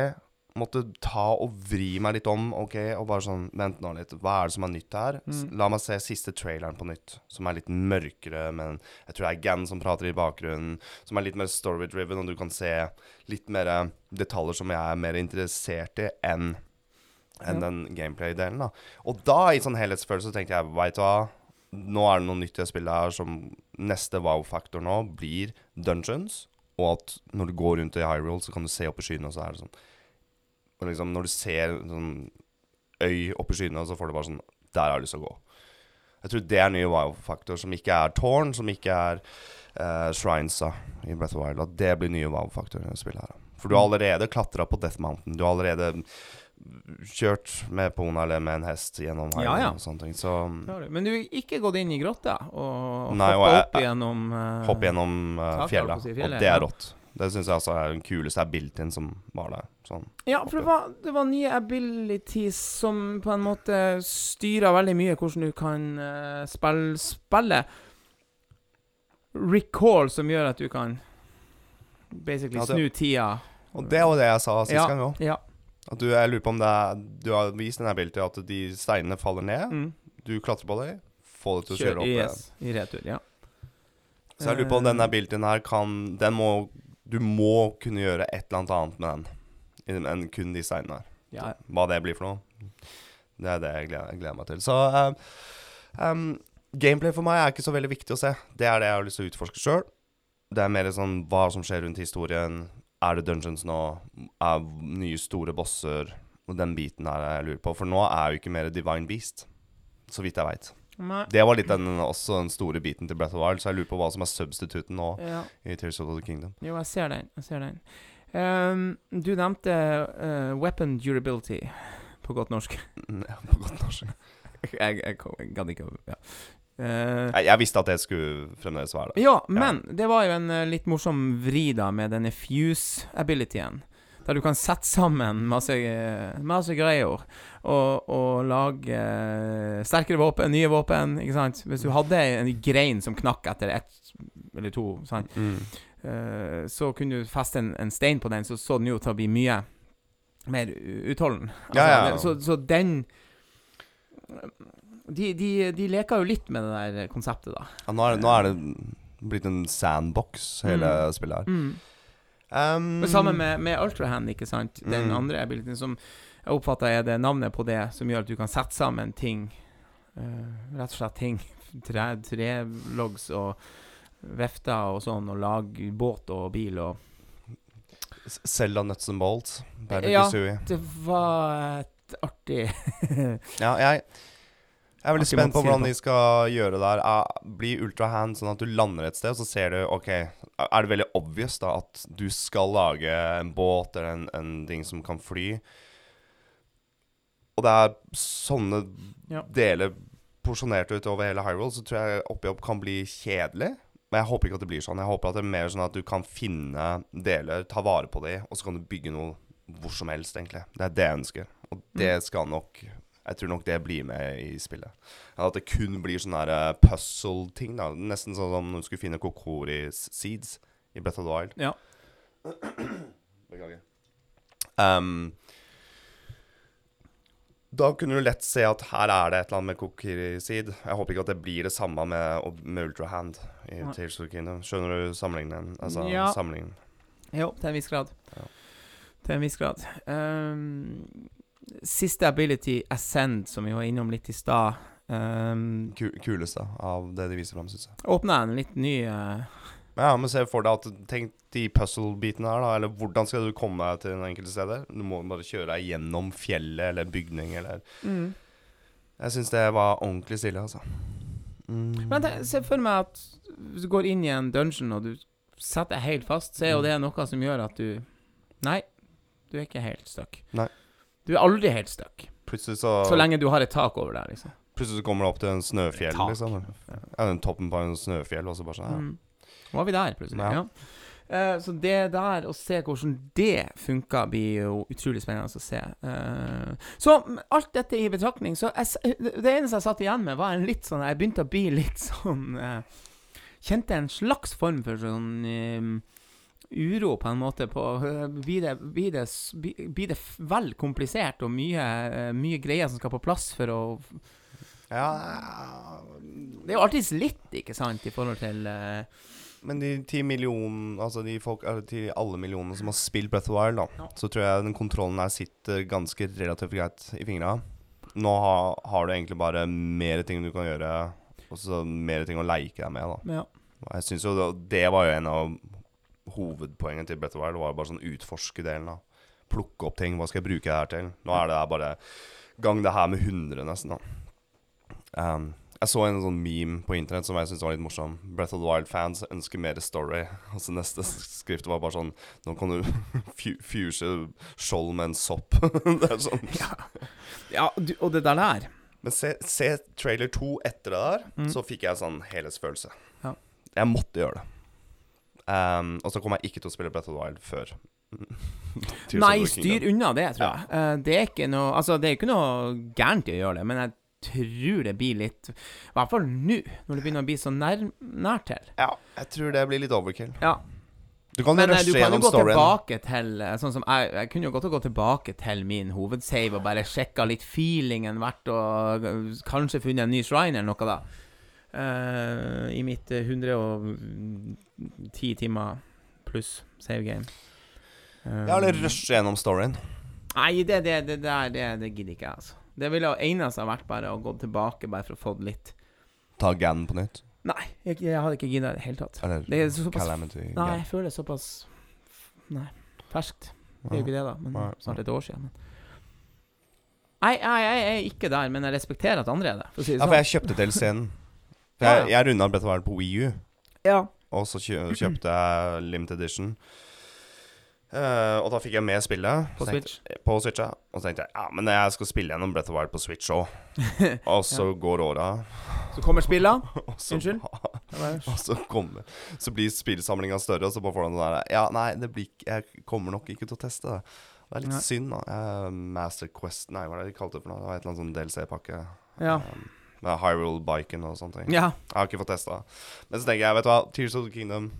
måtte ta og vri meg litt om, OK, og bare sånn Vent nå litt. Hva er det som er nytt her? Mm. La meg se siste traileren på nytt, som er litt mørkere, men jeg tror det er Gan som prater i bakgrunnen, som er litt mer story-driven, og du kan se litt mer detaljer som jeg er mer interessert i enn enn Ja. den gameplay-delen. da Og da, i sånn helhetsfølelse, tenkte jeg veit du hva, nå er det noe nytt i det spillet her som neste wow-faktor nå blir dungeons, og at når du går rundt i Hyrule, så kan du se opp i skyene, og så er det sånn og liksom Når du ser sånn øy opp i skyene, så får du bare sånn Der har jeg lyst til å gå. Jeg tror det er nye wow-faktor, som ikke er tårn, som ikke er uh, shrines i Breath of Wild. At det blir nye wow-faktorer i det spillet her. For du har allerede klatra på Death Mountain. Du har allerede kjørt med pona eller med en hest gjennom Ja, ja. og sånne ting. Så du. Men du har ikke gått inn i grotta og Nei, og hoppa jeg- opp igjennom uh, Hoppe gjennom uh, fjellet, si si, og det er rått. Det syns jeg altså er den kuleste abilityen som var der. Sånn. Ja, for det var, det var nye abilities som på en måte styrer veldig mye hvordan du kan uh, spille spillet. Recall, som gjør at du kan basically Ja, det- snu tida. Og det var det jeg sa sist Ja, gang òg. Ja. At du, jeg lurer på om er Du har vist denne bildet til at de steinene faller ned. Mm. Du klatrer på dem, får det til å kjøre opp igjen. yes, i retur, ja. Så jeg lurer på om Eh, denne bildet her kan Den må Du må kunne gjøre et eller annet annet med den enn kun de steinene her. Ja. Hva det blir for noe, det er det jeg gleder, jeg gleder meg til. Så um, um, gameplay for meg er ikke så veldig viktig å se. Det er det jeg har lyst til å utforske sjøl. Det er mer sånn hva som skjer rundt historien. Er det dungeons nå? Er nye store bosser? Og den biten her er jeg lurer på. For nå er jo ikke mer Divine Beast, så vidt jeg veit. Det var litt den, også den store biten til Breath of Wild, så jeg lurer på hva som er substituten nå Ja. i Tears of the Kingdom. Jo, jeg ser den. Jeg ser den. Um, du nevnte uh, weapon durability, på godt norsk. Ja, på godt norsk. jeg jeg, jeg gadd ikke å ja. Eh, Jeg, jeg visste at det skulle fremdeles være det. Ja, men det var jo en uh, litt morsom vri da med denne fuse-abilityen. Der du kan sette sammen masse, eh, masse greier og, og lage uh, sterkere våpen, nye våpen, ikke sant. Hvis du hadde en grein som knakk etter ett eller to, sant? Mm. Så kunne du feste en, en stein på den, så så den jo til å bli mye mer utholden. Altså, Ja, ja, ja. Så, så den de, de, de leker jo litt med det der konseptet, da. Ja, nå, er nå er det blitt en sandbox, hele Mm. spillet her. Mm. Um, sammen med, med Ultrahand, ikke sant? Den Mm. andre abilityen som jeg oppfatter er det navnet på det som gjør at du kan sette sammen ting. Uh, rett og slett ting. Tre, trelogs og vefter og sånn, og lage båt og bil og Selda Nuts and Bolts. Ja. Det var et artig Ja, jeg, jeg er veldig spent på hvordan de skal gjøre det der. Bli ultrahand sånn at du lander et sted, og så ser du OK, er det veldig obvious da at du skal lage en båt eller en, en ting som kan fly? Og det er sånne Ja. deler porsjonert ut over hele Hyrule, så tror jeg oppi opp kan bli kjedelig. Men jeg håper ikke at det blir sånn. Jeg håper at det er mer sånn at du kan finne deler, ta vare på de, og så kan du bygge noe hvor som helst, egentlig. Det er det jeg ønsker. Og det skal nok Jeg tror nok det blir med i spillet. At det kun blir sånne her, eh, puzzle-ting. da Nesten sånn som når du skulle finne kokori seeds i Breath of the Wild. Ja. Beklager. Um, da kunne du lett se at her er det et eller annet med kokiri seed. Jeg håper ikke at det blir det samme med, med Ultrahand i ja. Tales of Kingdom. Skjønner du sammenligningen? Altså, Ja. sammenligningen. Jo, til en viss grad. Ja. Til en viss grad. Ehm, siste ability, Ascend, som vi var innom litt i stad. Um, Ku kuleste av det de viser fram, syns jeg. Åpna en litt ny uh, Men ja, men se for deg at Tenk de puzzle-bitene her, da. Eller hvordan skal du komme deg til den enkelte stedet? Du må bare kjøre deg gjennom fjellet eller bygning eller Jeg syns det var ordentlig stille, altså. Mm. Men se for meg at hvis du går inn i en dungeon og du setter deg helt fast, så er Mm. jo det noe som gjør at du Nei, du er ikke helt stuck. Nei. Du er aldri helt stuck. Plutselig så Så lenge du har et tak over der, liksom. Plutselig så kommer du opp til en snøfjell, Tak. liksom. Ja, den toppen på en snøfjell, og så bare sånn ja. Mm. Var vi der, plutselig. Ja. Ja. Eh, så det der, å se hvordan det funka, blir jo utrolig spennende å se. Eh, så med alt dette i betraktning, så jeg, s- Det eneste jeg satt igjen med, var en litt sånn Jeg begynte å bli litt sånn eh, Kjente en slags form for sånn eh, uro, på en måte, på eh, Blir det, blir det, blir det vel komplisert og mye, eh, mye greier som skal på plass for å ja. Det er jo alltids litt, ikke sant, i forhold til uh, Men de ti millioner Altså de folk til alle millionene som har spilt Breath of the Wild, da, Ja. så tror jeg den kontrollen her sitter ganske relativt greit i fingra. Nå ha, har du egentlig bare mer ting du kan gjøre, og så mer ting å leike deg med, da. Ja. Jeg synes jo det, det var jo en av hovedpoengene til Breath of the Wild. Var bare sånn utforske-delen. da Plukke opp ting. Hva skal jeg bruke det her til? Nå er det her bare gang det her med 100, nesten. da Um, jeg så en sånn meme på internett som jeg syntes var litt morsom. Breath of the Wild-fans ønsker mer story. Altså Neste skrift var bare sånn Nå kan du fu- fuse skjold med en sopp. det er sånn ja du, og det der der Men se, se trailer 2 etter det der, Mm. så fikk jeg sånn helhetsfølelse. Ja. Jeg måtte gjøre det. Um, og så kommer jeg ikke til å spille Breath of the Wild før. Nei, styr unna det, tror jeg. Eh, det er ikke noe Altså, det er ikke noe gærent i å gjøre det, men jeg tror det blir litt I hvert fall nå, når det begynner å bli så nær, nært til. Ja, jeg tror det blir litt overkill. Ja. Du kan eh, rushe jo gjennom gå storyen. til eh, Sånn som jeg, jeg kunne jo godt ha gått tilbake til min hovedsave og bare sjekka litt feelingen verdt, og kanskje funnet en ny shrine eller noe, da. Uh, I mitt eh, 110 timer pluss save game. Um, Ja, eller rushe gjennom storyen. Nei, det, det, det der det, det gidder ikke jeg, altså. Det ville ha egnet seg vært bare å gå tilbake, bare for å få det litt Ta Gan på nytt. Nei, jeg, jeg hadde ikke gidda i det hele tatt. Eller Det er såpass Calamity Nei, jeg føler det såpass Nei, ferskt. Det er jo ikke det, da. Men snart et år siden. Men. Nei, jeg, er ikke der, men jeg respekterer at andre er det. For si det Ja, for sånn. jeg kjøpte DLC-en. For jeg, jeg runda the Wild på Wii U, Ja. Og så kjøpte jeg Limited Edition. Uh, og da fikk jeg med spillet. På tenkte- Switch. På Switch, ja. Og så tenkte jeg ja, men jeg skal spille gjennom Breath of Wild på Switch òg. Og så går åra, Så kommer spillet? Unnskyld? og så, kommer, så blir spillsamlinga større, og så bare får du den der Ja, nei, det blir Jeg kommer nok ikke til å teste det. Det er litt Nei. synd, da. Uh, Master Quest Nei, hva er det de kalte det for noe? Det var et eller annet sånn DLC-pakke. Ja. Um, med Hyrule Biken og sånne ting. ja. Jeg har ikke fått testa. Men så tenker jeg, vet du hva, Tears of the Kingdom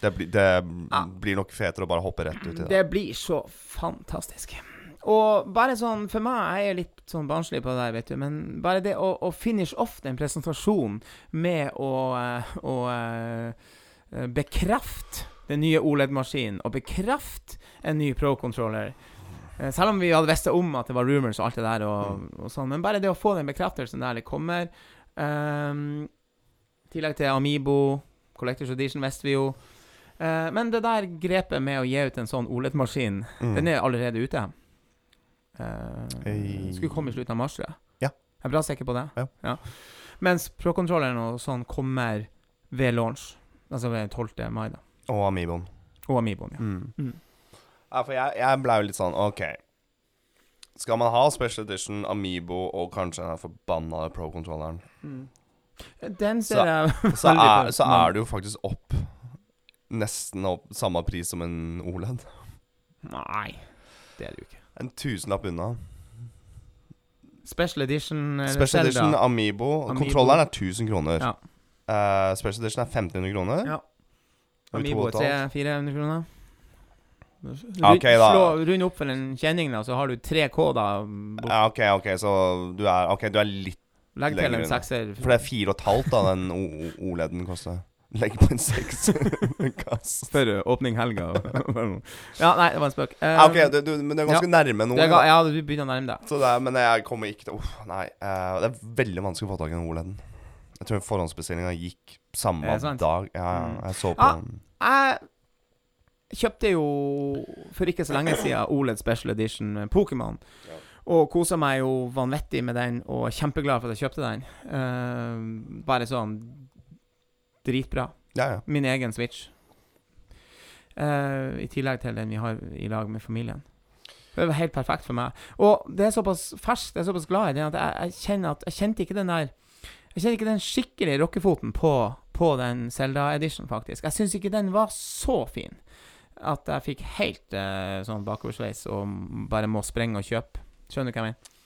Det, blir- det Ja. blir nok fetere å bare hoppe rett ut i det. Det blir så fantastisk. Og bare sånn, for meg jeg er litt sånn barnslig på det der, vet du, men bare det å, å finish off den presentasjonen med å, å, å eh, bekrefte den nye OLED-maskinen, og bekrefte en ny Pro-controller Eh, Selv om vi hadde visst om at det var rumors og alt det der, og, og sånn, men bare det å få den bekreftelsen der det kommer um, I tillegg til Amibo, Collectors Edition visste vi jo. Uh, men det der grepet med å gi ut en sånn OLED-maskin, Mm. den er allerede ute. Uh, Ei. skulle komme i slutten av mars, tror jeg. Ja. Jeg er bra sikker på det. Ja. Mens pro-kontrolleren og sånn kommer ved launch, altså ved 12. mai, da. Og Amiboen. Og Amiboen, ja. Mm. Mm. Ja, for jeg, jeg ble jo litt sånn OK. Skal man ha Special Edition, Amiibo og kanskje den forbanna Pro-kontrolleren Den ser jeg så, veldig er, for- så er det jo faktisk opp Nesten opp samme pris som en OLED. Nei, det er det jo ikke. En tusenlapp unna. Special Edition eller Special Zelda. Edition, Amiibo. Amiibo. Kontrolleren er 1000 kroner. Ja. Eh, Special Edition er 1500 kroner. Ja. Amibo Amiibo to og et halvt. 300-400 kroner. Ja, ok, da. Slå, rund opp for en kjenning, da, så har du 3K, da. bort- Ja, OK, ok, så du er, okay, du er litt Legg til en sekser. For det er fire og et halvt da den OLED-en koster. Legg på en seks. Spør uh, åpning helga. ja, nei, det var en spøk. Uh, ok, du, du, men du er ganske nærme nå. ga- ja, du begynner å nærme deg. Så det er, men jeg kommer ikke til Uff, nei. Uh, det er veldig vanskelig å få tak i den OLED-en. Jeg tror forhåndsbestillinga gikk samme dag. Ja, ja, jeg så på Ah. den. Jeg kjøpte jo for ikke så lenge siden OLED Special Edition Pokémon. Og kosa meg jo vanvittig med den, og kjempeglad for at jeg kjøpte den. Uh, bare sånn dritbra. Ja, ja. Min egen Switch. Uh, I tillegg til den vi har i lag med familien. Det var helt perfekt for meg. Og det er såpass ferskt, jeg er såpass glad i den, at jeg, jeg at Jeg kjente ikke den der Jeg kjente ikke den skikkelige rockefoten på, på den Zelda Edition, faktisk. Jeg syns ikke den var så fin at jeg fikk helt uh, sånn bakoversveis og bare må sprenge og kjøpe. Skjønner du hva jeg mener?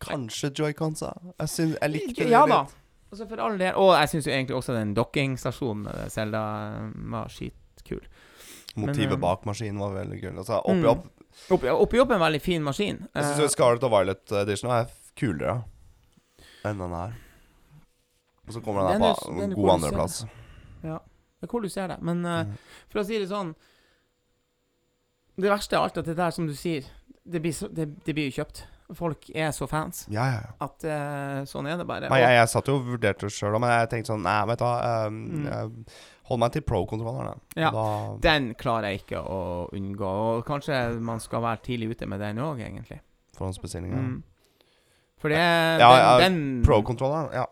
Kanskje Joy-Cons. Jeg, jeg likte det Ja litt. Altså for all del. Og jeg syns jo egentlig også den dokkingstasjonen med Zelda eh, var skitkul. Motivet Men, eh, bak maskinen var veldig kul. Altså, oppi Mm. opp Oppi, oppi opp en veldig fin maskin. Jeg Eh, syns Scarlett og Violet Edition er kulere enn den her. Og så kommer den her er- på er god andreplass. Ja. Det er hvor du ser det. Men eh, Mm. for å si det sånn Det verste av alt er at det der, som du sier, det blir, så, det, det blir jo kjøpt. Folk er så fans Ja, ja, ja. at uh, sånn er det bare. Nei, jeg, jeg satt jo og vurderte det sjøl, men jeg tenkte sånn Nei, vet du. Um, Mm. Hold meg til pro-kontrolleren. Ja. Da, Den klarer jeg ikke å unngå. Og kanskje man skal være tidlig ute med den òg, egentlig. Forhåndsbestillinga. Mm. For det ja, den, den Pro-kontrolleren, ja.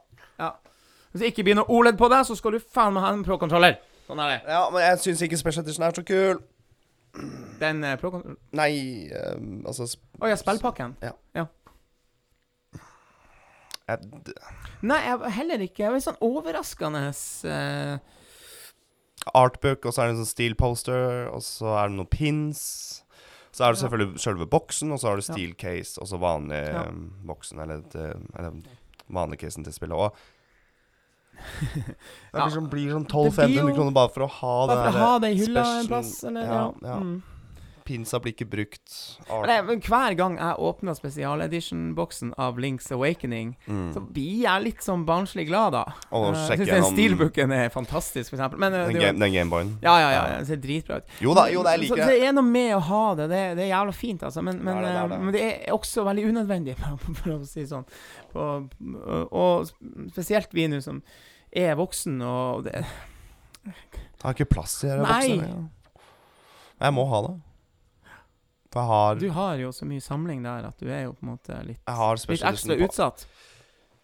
Hvis det ikke blir noe OLED på deg, så skal du faen meg ha en pro-kontroller. Sånn er det. Ja, men jeg syns ikke Special Edition er så kul. Den uh, pro-kontroller Nei, um, altså sp- Å ja, spillpakken. jeg, d- Nei, jeg, heller ikke. Jeg var sånn overraskende eh, artbook, og så er det en sånn steel poster, og så er det noen pins. Så er det Ja. selvfølgelig selve boksen, og så har du Ja. steel case, og så vanlig Ja. eh, boksen, eller, et, eh, eller vanlig casen til spillet. Og det Ja. blir sånn, blir sånn Det blir 1200-1500 kroner bare for å ha Bare for å ha det i hylla en plass, eller ja. Ja, ja. Mm. Pinsa blir ikke brukt. Nei, men hver gang jeg åpner spesialedition-boksen av Links Awakening, Mm. så blir jeg litt sånn barnslig glad, da. Og jeg syns den steelbooken er fantastisk, for eksempel. Men, eh, Den, er jo- game, den Gameboyen. Ja, ja, ja. Det ser dritbra ut. Jo da, jo da, jeg Så, liker så det. det er noe med å ha det. Det, det er jævla fint, altså. Men, men, Det er det, det er eh, det. men det er også veldig unødvendig, for å si det sånn. Og, og spesielt vi nå som er voksen, og det har ikke plass i de Nei. Jeg må ha det. Har, Du har jo så mye samling der at du er jo på en måte litt, litt ekstra på utsatt.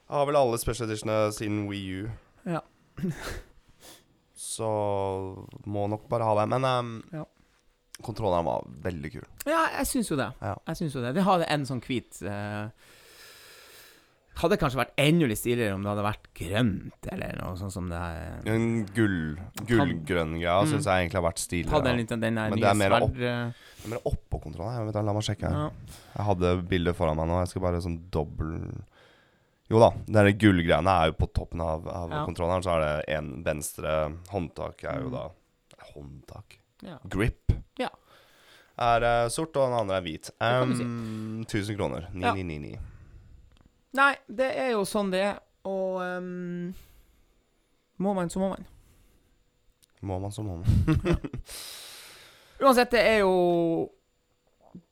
Jeg har vel alle special editionene siden Wii U. Ja. Så må nok bare ha det. Men um, Ja. kontrolleren var veldig kul. Ja, jeg syns jo det. Ja. Jeg syns jo det. Det hadde en sånn hvit eh, Hadde kanskje vært enda litt stiligere om det hadde vært grønt, eller noe sånt som det er. En gull, gullgrønn greia Mm. syns jeg egentlig har vært stiligere. Liten den der Men det nye er mer opp- sverd... eh, Det er mer oppå kontrollen Jeg vet, la meg sjekke. her ja. Jeg hadde bildet foran meg nå. Jeg skal bare sånn dobbel Jo da, de gullgreiene er jo på toppen av, av Ja. kontrolleren. Så er det en venstre håndtak er jo Mm. da Håndtak? Ja. Grip. Ja. Er eh, sort, og den andre er hvit. Um, si. Um, 1000 kroner. Ja. 9999. Nei, det er jo sånn det er, og um, Må man, så må man. Må man, så må man. Uansett, det er jo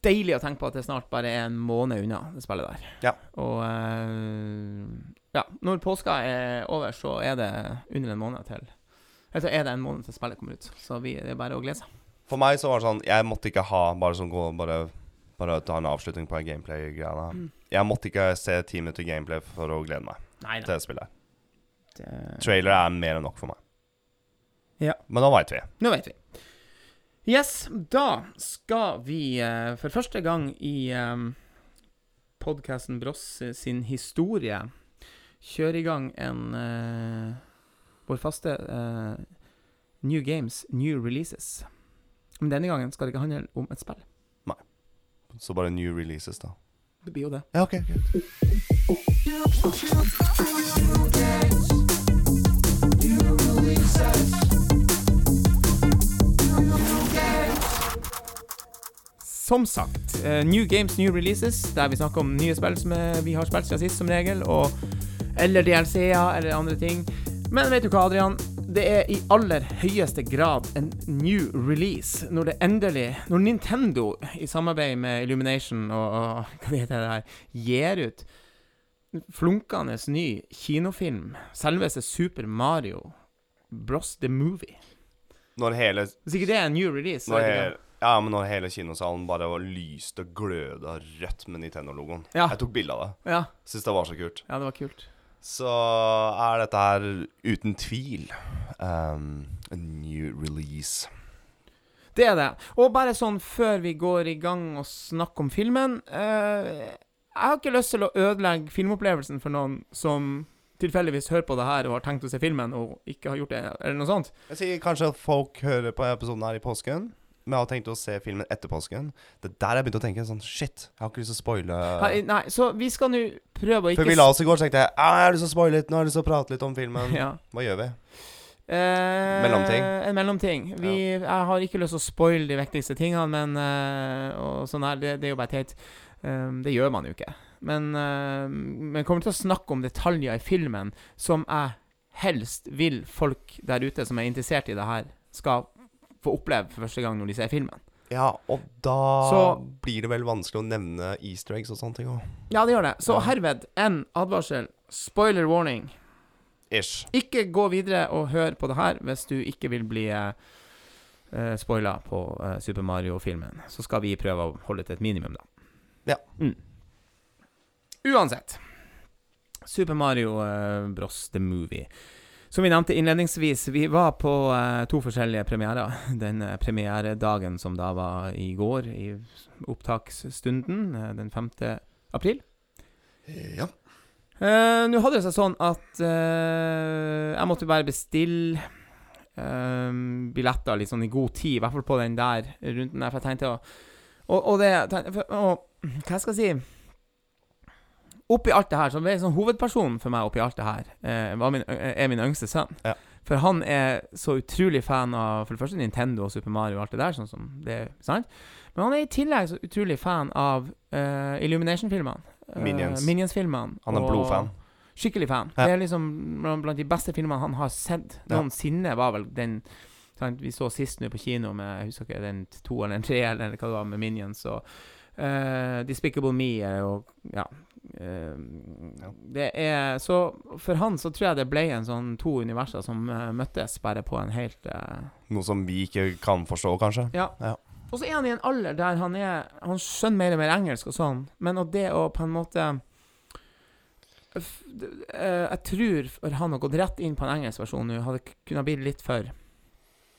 deilig å tenke på at det snart bare er en måned unna det spillet der. Ja. Og uh, ja, når påska er over, så er det under en måned til Eller så er det en måned til spillet kommer ut. Så vi, det er bare å glede seg. For meg så var det sånn Jeg måtte ikke ha bare sånn gå Bare, bare ta en avslutning på gameplay-greiene. Mm. Jeg måtte ikke se ti minutter gameplay for å glede meg Nei til det spillet. Det, Trailer er mer enn nok for meg. Ja. Men nå veit vi. nå vet vi. Yes, da skal vi uh, for første gang i um, podkasten Bross sin historie kjøre i gang en uh, vår faste uh, New Games, New Releases. Men denne gangen skal det ikke handle om et spill. Så bare new releases, da. Det blir jo det. Ja, OK. Som sagt, eh, New Games, New Releases, der vi snakker om nye spill som eh, vi har spilt siden sist, som regel, og eller DLC-er eller andre ting. Men vet du hva, Adrian? Det er i aller høyeste grad en new release når det endelig Når Nintendo, i samarbeid med Illumination og, og hva heter det her, gir ut flunkende ny kinofilm, selveste Super Mario Bros. The Movie. Når hele, Hvis ikke det er en new release, så når hele ja, men når hele kinosalen bare var lyst og gløda rødt med Nintendo-logoen. Ja. Jeg tok bilde av det. Ja, Syns det var så kult. ja, det var kult. Så er dette her uten tvil um, a new release. Det er det. Og bare sånn før vi går i gang og snakker om filmen uh, Jeg har ikke lyst til å ødelegge filmopplevelsen for noen som tilfeldigvis hører på det her og har tenkt å se filmen og ikke har gjort det, eller noe sånt. Jeg sier kanskje at folk hører på episoden her i påsken. Men jeg har tenkt å se filmen etter påsken. Det er der jeg begynte å tenke sånn Shit, jeg har ikke lyst til å spoile. Nei, så vi skal nå prøve å ikke Før vi la oss i går, så tenkte jeg jeg har lyst til å spoile litt. Nå har jeg lyst til å prate litt om filmen. ja. Hva gjør vi? Eh, Mellomting. En mellomting. Vi, Jeg har ikke lyst til å spoile de viktigste tingene, men uh, Og sånn her, det, det er jo bare teit. Um, det gjør man jo ikke. Men uh, Men kommer til å snakke om detaljer i filmen som jeg helst vil folk der ute som er interessert i det her, skal få oppleve for første gang når de ser filmen. Ja, og da Så- blir det vel vanskelig å nevne easter eggs og sånne ting òg. Ja, det gjør det. Så herved en advarsel. Spoiler warning. Ish. Ikke gå videre og hør på det her hvis du ikke vil bli uh, spoila på uh, Super Mario-filmen. Så skal vi prøve å holde til et minimum, da. Ja. Mm. Uansett. Super Mario uh, Bros. The Movie. Som vi nevnte innledningsvis, vi var på eh, to forskjellige premierer. Den eh, premieredagen som da var i går, i opptaksstunden, eh, den 5. april. Ja. Eh, Nå hadde det seg sånn at eh, jeg måtte bare bestille eh, billetter litt sånn i god tid, i hvert fall på den der runden der. For jeg tenkte å Og, og det og, Hva skal jeg si? Oppi alt det her, så er sånn hovedpersonen for meg oppi alt det her, eh, min, er min yngste sønn. Ja. For han er så utrolig fan av for det første Nintendo og Super Mario og alt det der, sånn som det er, sant? Men han er i tillegg så utrolig fan av eh, Illumination-filmene. Eh, Minions. Minions-filmene. Han er blodfan. Skikkelig fan. Ja. Det er liksom blant de beste filmene han har sett Ja. noensinne, var vel den sant? Vi så sist nå på kino med Jeg husker ikke den to eller den tre, eller hva det var, med Minions og uh, Despicable Me og jo Ja. eh, Det er Så for han så tror jeg det ble en sånn to universer som eh, møttes bare på en helt eh, Noe som vi ikke kan forstå, kanskje. ja. Ja. Og så er han i en alder der han er Han skjønner mer og mer engelsk og sånn, men og det å på en måte eh, Jeg tror han har gått rett inn på en engelsk versjon nå, hadde kunnet bli litt for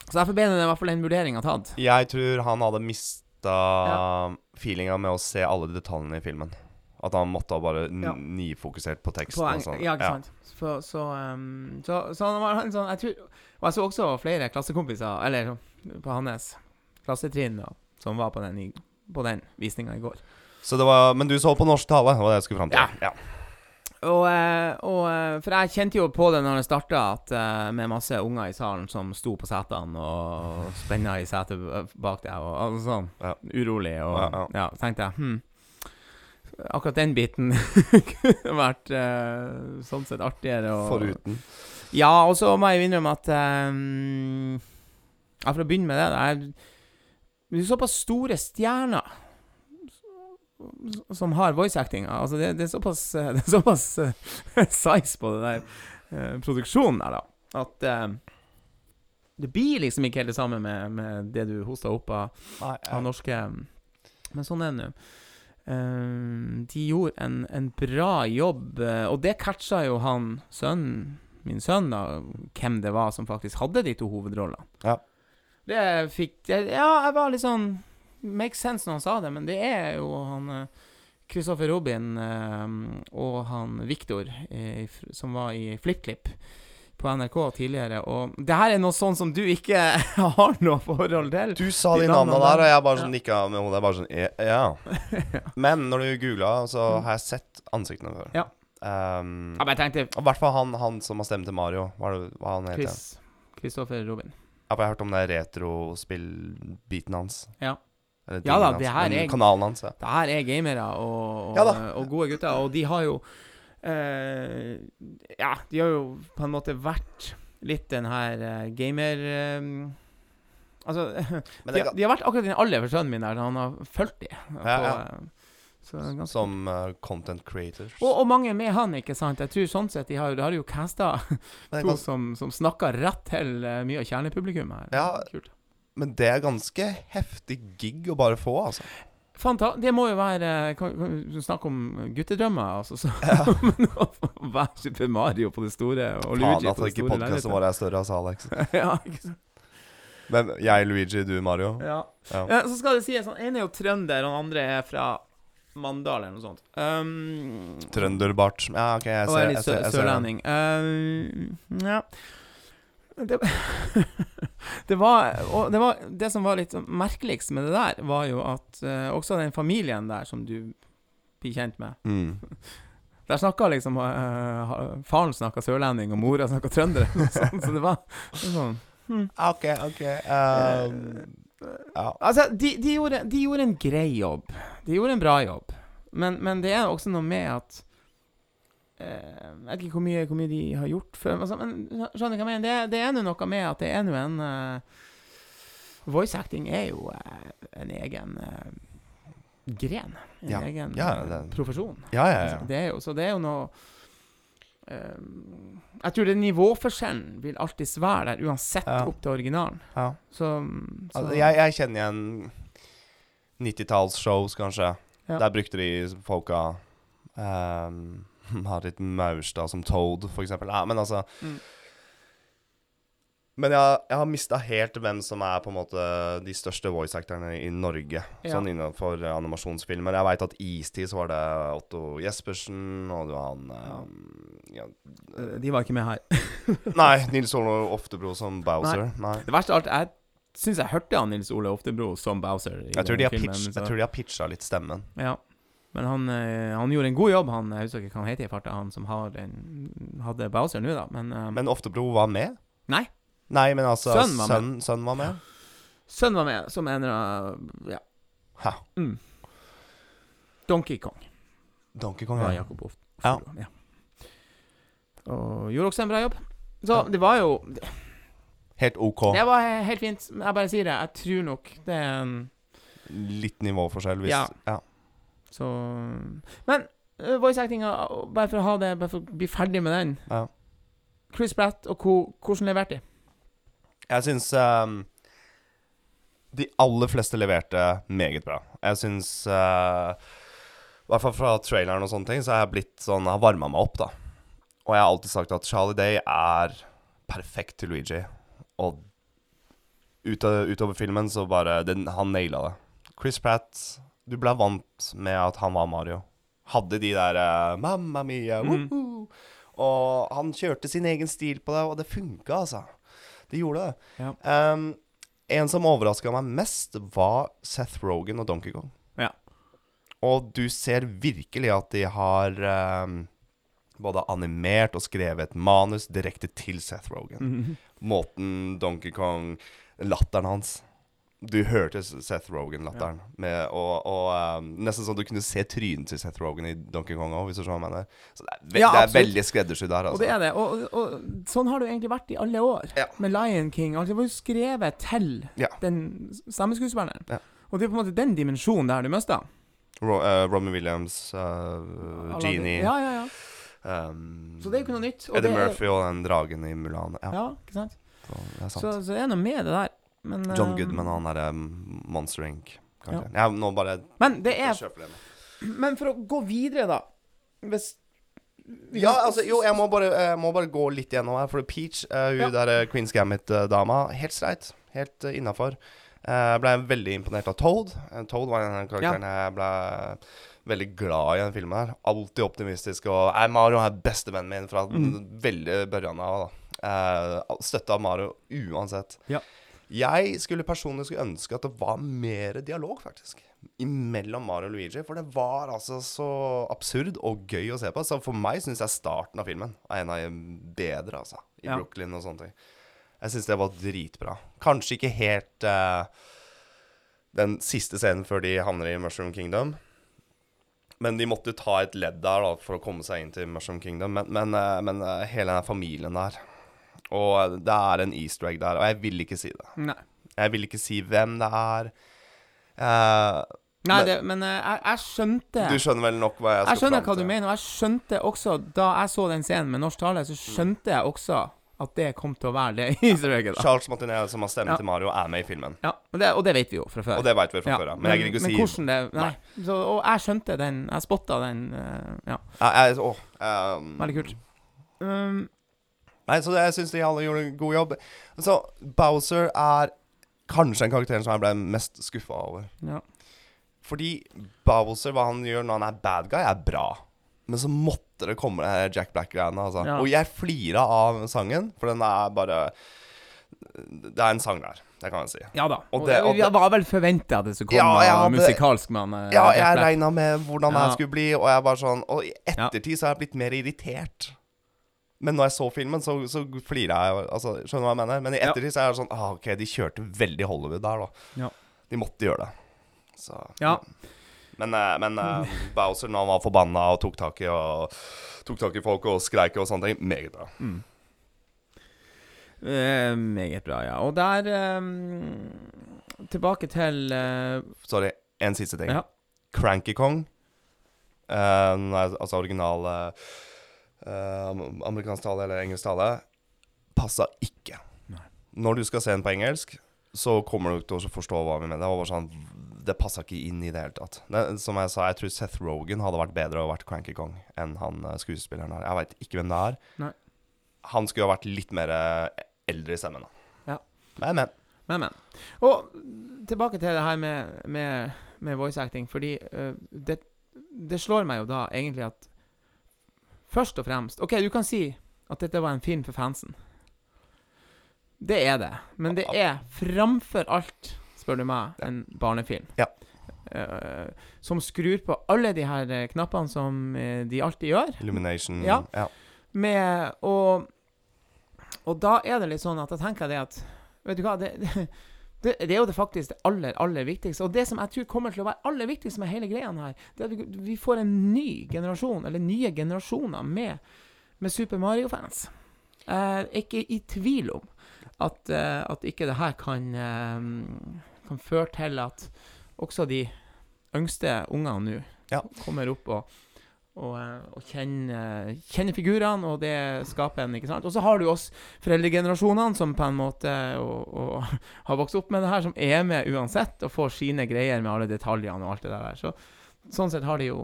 Så derfor ble det i hvert fall den vurderinga tatt. Jeg tror han hadde mista Ja. feelinga med å se alle detaljene i filmen. At han måtte ha bare Ja. nifokusert på teksten. På sånn. ja, ikke sant. Så, så, um, så, så han var en sånn Jeg tror Og jeg så også flere klassekompiser, eller på hans klassetrinn, da, som var på den, på den visninga i går. Så det var, men du så på norsk tale, det var det jeg skulle fram til. Ja. Og, eh, og eh, For jeg kjente jo på det når det starta, eh, med masse unger i salen som sto på setene og spenna i setet bak deg og, og sånn. Ja. Urolig og Ja, ja, ja. tenkte jeg hm, Akkurat den biten kunne vært uh, sånn sett artigere. Og, Foruten. Ja, og så må jeg innrømme at um, Ja, for å begynne med det det er, det er såpass store stjerner som har voice acting. Altså det, det er såpass, det er såpass eh, size på det der uh, produksjonen der, da, at uh, det blir liksom ikke helt det samme med, med det du hosta opp av, av norske Men sånn er det nå. Eh, de gjorde en, en bra jobb, eh, og det catcha jo han sønnen min sønn, da, hvem det var som faktisk hadde de to hovedrollene. Ja. Det fikk det, Ja, jeg var litt sånn Makes sense når han sa det, men det er jo han eh, Christopher Robin eh, og han Victor, eh, som var i FlippKlipp på NRK tidligere. Og det her er noe sånn som du ikke har noe forhold til. Du sa de De navnene der, og jeg bare sånn nikka med hodet. Bare sånn ja, ja. Men når du googla, så har jeg sett ansiktene før. Mm. Ja. Um, Ja, men jeg tenkte I hvert fall han, han som har stemmen til Mario. Hva, det, hva han heter Chris, Christopher Robin. Ja, Jeg har hørt om det retrospill-biten hans. Ja. Eller Ja da, det her er- Kanalen hans, ja. Det her er gamere og, og, Ja og gode gutter, og de har jo Ja, de har jo på en måte vært litt den her eh, gamer... eh, altså de, de har vært akkurat den alder for sønnen min der, han har fulgt de. Ja, eh, ganske Som uh, content creators. og, og mange med han, ikke sant? Jeg tror sånn sett De har, de har jo casta to gans- som, som snakker rett til uh, mye av kjernepublikummet her. Ja. Kult. Men det er ganske heftig gig å bare få, altså. Fanta det må jo være Kan, kan du snakke om guttedrømmer, altså. Så, men å være Super Mario på det store, og Faen Luigi at på det ikke podkasten vår er større, altså, Alex. ja, ikke sant? Men jeg, Luigi, du, Mario. Ja. Ja. Ja, så skal det sies, han ene er jo trønder, og den andre er fra Mandal eller noe sånt. Um, Trønderbart. Ja, OK, jeg ser, er jeg ser, jeg ser den. sørlending. Uh, ja. Det, det var det, var, det som var litt merkeligst med det der, var jo at uh, også den familien der som du blir kjent med Mm. Der snakka liksom uh, Faren snakka sørlending, og mora snakka trønder. Så det var det var sånn OK, OK. Um, uh, Altså, de, de, gjorde, de gjorde en grei jobb. De gjorde en bra jobb. Men, men det er også noe med at Jeg vet ikke hvor mye, hvor mye de har gjort før. Men skjønner hva jeg mener? Det, det er nå noe med at det er nå en uh, Voice acting er jo uh, en egen uh, gren. En Ja. egen Ja, eh, det- profesjon. Ja, ja, ja. Altså, Det jo, så det er jo noe eh, Jeg tror det nivåforskjellen vil alltid være der, uansett opp til originalen. ja. Så, så Altså, jeg, jeg kjenner igjen 90-tallsshows, kanskje. Der brukte de folka um, Marit Maurstad som Toad, for eksempel. Ja, men altså Mm. Men jeg, jeg har mista helt hvem som er på en måte de største voice actorene i Norge. Ja. Sånn innenfor eh, animasjonsfilmer. Jeg veit at i istid så var det Otto Jespersen, og du har han um, ja. Eh, De var ikke med her. Nei, Nils Olo Oftebro som Bowser. Nei. Det verste av alt, er syns jeg hørte han Nils Ole Oftebro som Bowser. Jeg tror, filmen, pitch, jeg tror de har pitcha litt stemmen. Ja. Men han, eh, han gjorde en god jobb, han. Jeg husker ikke hva han heter i farta, han som har en, hadde Bowser nå, da. Men, eh, Men Oftebro var med? Nei. Nei, men altså Sønnen var med. Sønnen sønnen var med? sønnen var med som en av Ja. Hæ. Mm. Donkey Kong Donkey Kong, ja. Jakob Oft- Ja. Ja. Og gjorde også en bra jobb. Så det var jo Helt OK. Det var helt fint. Jeg bare sier det. Jeg tror nok det er en Litt nivåforskjell, hvis Ja. ja. Så Men uh, voice actinga, bare for å ha det Bare for å bli ferdig med den. Ja. Chris Pratt og co. Hvordan leverte de? Jeg syns um, de aller fleste leverte meget bra. Jeg syns eh, I hvert fall fra traileren og sånne ting, så har jeg blitt sånn Har varma meg opp, da. Og jeg har alltid sagt at Charlie Day er perfekt til Luigi. Og utover, utover filmen så bare den, Han naila det. Chris Pratt Du ble vant med at han var Mario. Hadde de der eh, Mamma mia, Mm. Og han kjørte sin egen stil på det, og det funka, altså. Det gjorde det. Ja. Um, en som overraska meg mest, var Seth Rogan og Donkey Kong. Ja. Og du ser virkelig at de har um, både animert og skrevet et manus direkte til Seth Rogan. Mhm. Måten Donkey Kong Latteren hans. Du hørte Seth Rogan-latteren. Ja. Og, og um, Nesten sånn du kunne se trynet til Seth Rogan i Donkey Kong òg, hvis du skjønner hva jeg mener. Så det er, ve Ja, det er veldig skreddersydd der, altså. Og det er det. Og, og, og sånn har det jo egentlig vært i alle år. Ja. Med Lion King. Altså, det var jo skrevet til den stemmeskuespilleren. Ja. Og det er på en måte den dimensjonen der du mista. Ro, uh, Robin Williams, uh, Genie Ja, ja, ja. um, Så det er jo ikke noe nytt. Eddie det er- Murphy og den dragen i Mulan. Ja, Ja, ikke sant? så det sant. Så, så det er noe med det der. Men, John eh, Goodman, han derre Monster Inc. Kanskje. Ja. nå bare Men det er det. Men for å gå videre, da Hvis Ja, altså, jo, jeg må bare, jeg må bare gå litt gjennom her. For Peach, uh, hun Ja. der eh, Queens Gambit-dama, helt streit. Helt uh, innafor. Jeg ble veldig imponert av Toad. Eh, Toad var en av karakteren jeg ble veldig glad i i den filmen. her Alltid optimistisk. Og er Mario er bestevennen min fra Mm. veldig børjan av. da uh, Støtta Mario uansett. Ja. Jeg skulle personlig skulle ønske at det var mer dialog, faktisk. Imellom Mario og Luigi. For det var altså så absurd og gøy å se på. Så for meg syns jeg starten av filmen er en av de bedre, altså. I Ja. Brooklyn og sånne ting. Jeg syns det var dritbra. Kanskje ikke helt uh, den siste scenen før de havner i Mushroom Kingdom. Men de måtte ta et ledd der da for å komme seg inn til Mushroom Kingdom. Men, men, uh, men uh, hele den familien der Og det er en easter egg der, og jeg vil ikke si det. Nei. Jeg vil ikke si hvem det er. Uh, Nei, Men- det, men eh, jeg, jeg skjønte du skjønner vel nok hva jeg skal Jeg skjønner hva du mener, og jeg skjønte også Da jeg så den scenen med norsk tale, så skjønte jeg også at det kom til å være det easter egget. da. Charles Martinet, som har stemmen Ja. til Mario, er med i filmen. Ja, og det, og det vet vi jo fra før. Og det vet vi fra Ja, før ja. Men jeg gidder ikke å men si hvordan det Nei. Så, og jeg skjønte den. Jeg spotta den. Uh, ja, Jeg- jeg- åh, um, veldig kult. Um, Nei, så det, jeg syns de alle gjorde en god jobb. Så Bowser er kanskje en karakter som jeg ble mest skuffa over. ja. Fordi Bowser, hva han gjør når han er bad guy, er bra. Men så måtte det komme det Jack Black-greiene. Altså. Ja. Og jeg flira av sangen, for den er bare Det er en sang der, det kan jeg si. ja da. Og det- og det- var vel forventa at det skulle Ja, komme noe hadde- musikalsk med eh, Ja, jeg regna med hvordan det Ja. skulle bli, og jeg bare sånn Og i ettertid så har jeg blitt mer irritert. Men når jeg så filmen, så, så flira jeg. Altså, skjønner du hva jeg mener? Men i ettertid så er det sånn ah, OK, de kjørte veldig Hollywood der, da. Ja. De måtte gjøre det. Så Ja. Men, eh, men uh, Bowser, når han var forbanna og tok tak i og Tok tak i folk og skreik og sånne ting, meget bra. Eh, meget bra, ja. Og der um, Tilbake til uh, Sorry, en siste ting. Ja. Cranky Kong, altså original amerikansk tale eller engelsk tale, passa ikke. Når du skal se den på engelsk, så kommer du til å forstå hva vi mener. Det var sånn Det passa ikke inn i det hele tatt. Det, som jeg sa, jeg tror Seth Rogan hadde vært bedre og vært Cranky Kong enn han eh, skuespilleren her. Jeg veit ikke hvem det er. Nei. Han skulle ha vært litt mer eh, eldre i stemmen. Ja. Men, men. Men, men. Og tilbake til det her med, med, med voice acting, fordi uh, det, det slår meg jo da egentlig at Først og fremst OK, du kan si at dette var en film for fansen. Det er det. Men det er framfor alt, spør du meg, en barnefilm. Ja. Uh, som skrur på alle de her eh, knappene som eh, de alltid gjør. Illumination. Ja. ja. Med og, og da er det litt sånn at da tenker jeg det at Vet du hva, det, det, det er jo det faktisk det aller, aller viktigste. Og det som jeg tror kommer til å være aller viktigst med hele greia her, det er at vi, vi får en ny generasjon, eller nye generasjoner, med, med Super Mario-fans. Er ikke i tvil om at, eh, at ikke det her kan, eh, kan føre til at også de yngste ungene nå Ja. kommer opp og og, eh, og kjenner kjenne figurene, og det skaper en, ikke sant. Og så har du oss foreldregenerasjonene som på en måte og, og har vokst opp med det her, som er med uansett, og får sine greier med alle detaljene og alt det der. Så sånn sett har de jo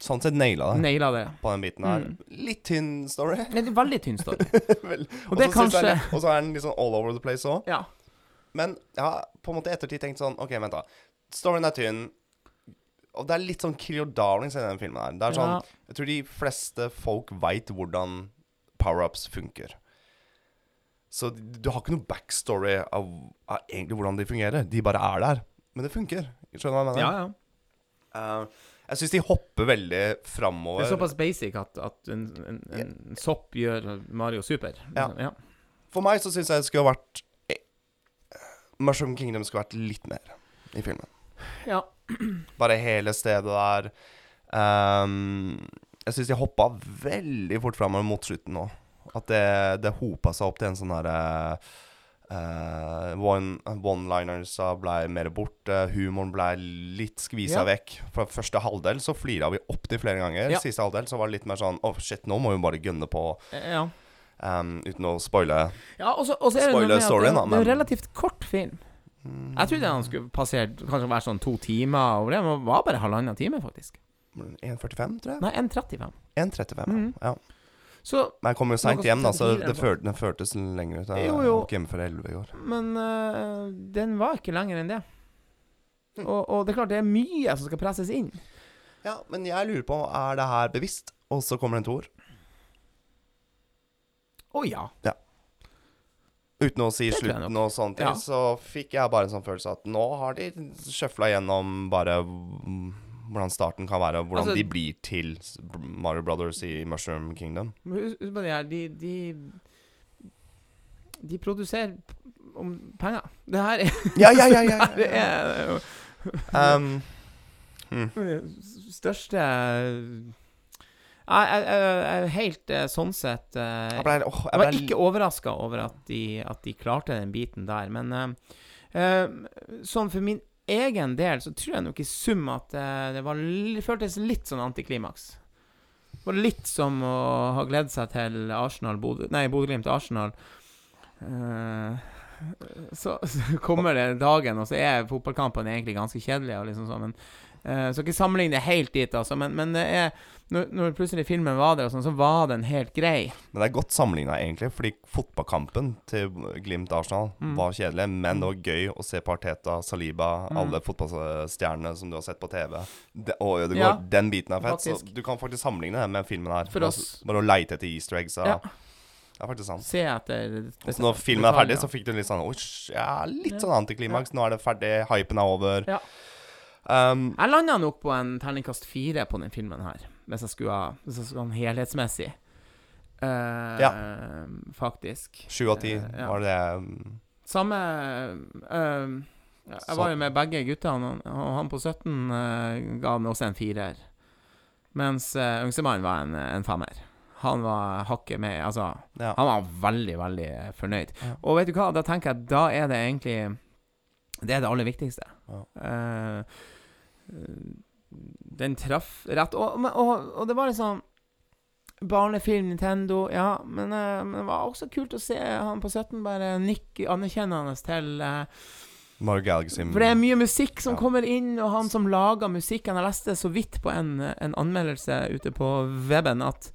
Sånn sett naila det naila det. på den biten her. Mm. Litt tynn story. Det er veldig tynn story. Vel, Og det så er kanskje er den litt sånn all over the place òg. Ja. Men jeg har på en måte ettertid tenkt sånn OK, vent, da. Storyen er tynn. Og det er litt sånn Kill Your Darlings i den filmen her. Det er sånn Ja. Jeg tror de fleste folk veit hvordan power-ups funker. Så du har ikke noe backstory av, av egentlig hvordan de fungerer. De bare er der. Men det funker. Skjønner du hva jeg mener? ja, ja. Uh, jeg syns de hopper veldig framover. Det er såpass basic at, at en, en, en sopp gjør Mario super. Ja. ja. For meg så syns jeg det skulle ha vært eh, Mushroom Kingdom skulle vært litt mer i filmen. Ja. Bare hele stedet der. Um, jeg syns de hoppa veldig fort framover mot slutten nå. At det, det hopa seg opp til en sånn herre one, One-liners ble mer borte. Humoren ble litt skvisa Ja. vekk. For første halvdel så flira vi opptil flere ganger. Ja. Siste halvdel så var det litt mer sånn Å, shit, nå må vi bare gønne på. ja. Um, uten å spoile. Ja, at storyen, da, det er en relativt kort film. Jeg trodde han skulle passert kanskje være sånn to timer, og det var bare halvannen time, faktisk. 1,45, tror jeg? Nei, 1,35. 1,35, Mhm. ja. Så Men jeg kom jo seint hjem, da, så det, før, det føltes lenger ut. Jeg Jo, jo. ikke hjemme før 11 i går. Men uh, den var ikke lenger enn det. Hm. Og, og det er klart, det er mye som skal presses inn. Ja, men jeg lurer på, er det her bevisst? Og så kommer det en toer? Å ja ja. Uten å si Det slutten og sånne ting, Ja. så fikk jeg bare en sånn følelse at nå har de sjøfla gjennom bare mm, hvordan starten kan være, og hvordan Altså- de blir til Mario Brothers i Mushroom Kingdom. Men Husk på det de, de De produserer om penger. Det her er Ja, ja, ja, ja, ja, Det ja. er jo Um, største Jeg, er helt eh, sånn sett eh, jeg ble, oh, Jeg var ikke overraska over at de, at de klarte den biten der, men eh, sånn for min egen del så tror jeg nok i sum at det var det føltes litt sånn antiklimaks. Det var litt som å ha gledd seg til Arsenal Bodø Nei, Bodø-Glimt-Arsenal. Uh, så, så kommer det dagen, og så er fotballkampene egentlig ganske kjedelige. Liksom så, men uh, Så ikke sammenligne helt dit, altså. Men, men det er når, når plutselig filmen var der, og sånn, så var den helt grei. Men det er godt sammenligna, egentlig, fordi fotballkampen til Glimt Arsenal Mm. var kjedelig, men det var gøy å se Parteta, Saliba, Mm. alle fotballstjernene som du har sett på TV. Det, og Ødegaard, Ja, den biten er fett. faktisk. Så du kan faktisk sammenligne det med filmen her. For oss. Bare å leite etter easter eggs. Ja. Det er faktisk sant. Se etter det, når filmen er ferdig, så fikk du litt sånn ja, litt sånn antiklimaks. Nå er det ferdig, hypen er over. Ja. Um, Jeg landa nok på en terningkast fire på den filmen her, hvis jeg skulle ha Hvis jeg skulle ha helhetsmessig. Ja. Faktisk. Sju av ti, Eh, var det det? um, Samme uh, Jeg var jo med begge guttene, og- han på 17 uh, ga meg også en firer. Mens uh, yngstemann var en, en femmer. Han var hakket med Altså, Ja. han var veldig, veldig fornøyd. Ja. Og vet du hva, da tenker jeg da er det egentlig Det er det aller viktigste. Ja. Eh, den traff rett. Og, og, og det var liksom Barnefilm, Nintendo, ja. Men, eh, men det var også kult å se han på 17 bare nikke anerkjennende til uh, For det er mye musikk som Ja. kommer inn, og han som lager musikken Jeg leste så vidt på en, en anmeldelse ute på weben at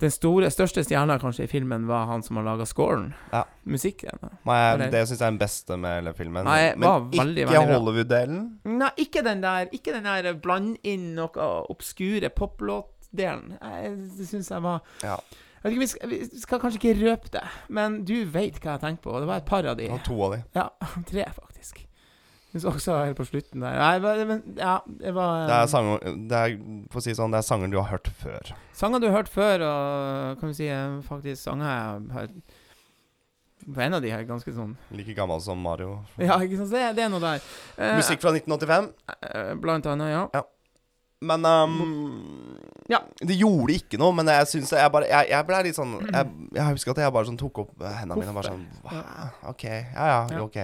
Den store, største stjerna kanskje i filmen var han som har laga scoren. Ja. Musikken. Nei, Eller- det syns jeg er den beste med hele filmen. Nei, men ikke veldig, bra. Hollywood-delen. Nei, ikke den der Ikke den der bland inn noe obskure poplåt-delen. Det syns jeg var Ja. jeg vet ikke, vi, skal, vi skal kanskje ikke røpe det, men du veit hva jeg tenker på. Det var et par av de. Og to av de. Ja, tre, faktisk. Også helt på slutten der. Nei, men, ja, det var Det er sanger Det er, for å si sånn, det er sanger du har hørt før. Sanger du har hørt før, og kan vi si eh, faktisk sanger jeg har På en av de er ganske sånn Like gammel som Mario. Ja, ikke sant? Det, det er noe der. Uh, Musikk fra 1985. eh, Blant annet, ja. Men um, Ja. Det gjorde ikke noe, men jeg syns jeg bare Jeg, jeg ble litt sånn jeg, jeg husker at jeg bare sånn tok opp hendene mine og bare sånn «Hva? OK. Ja ja, Ja. OK.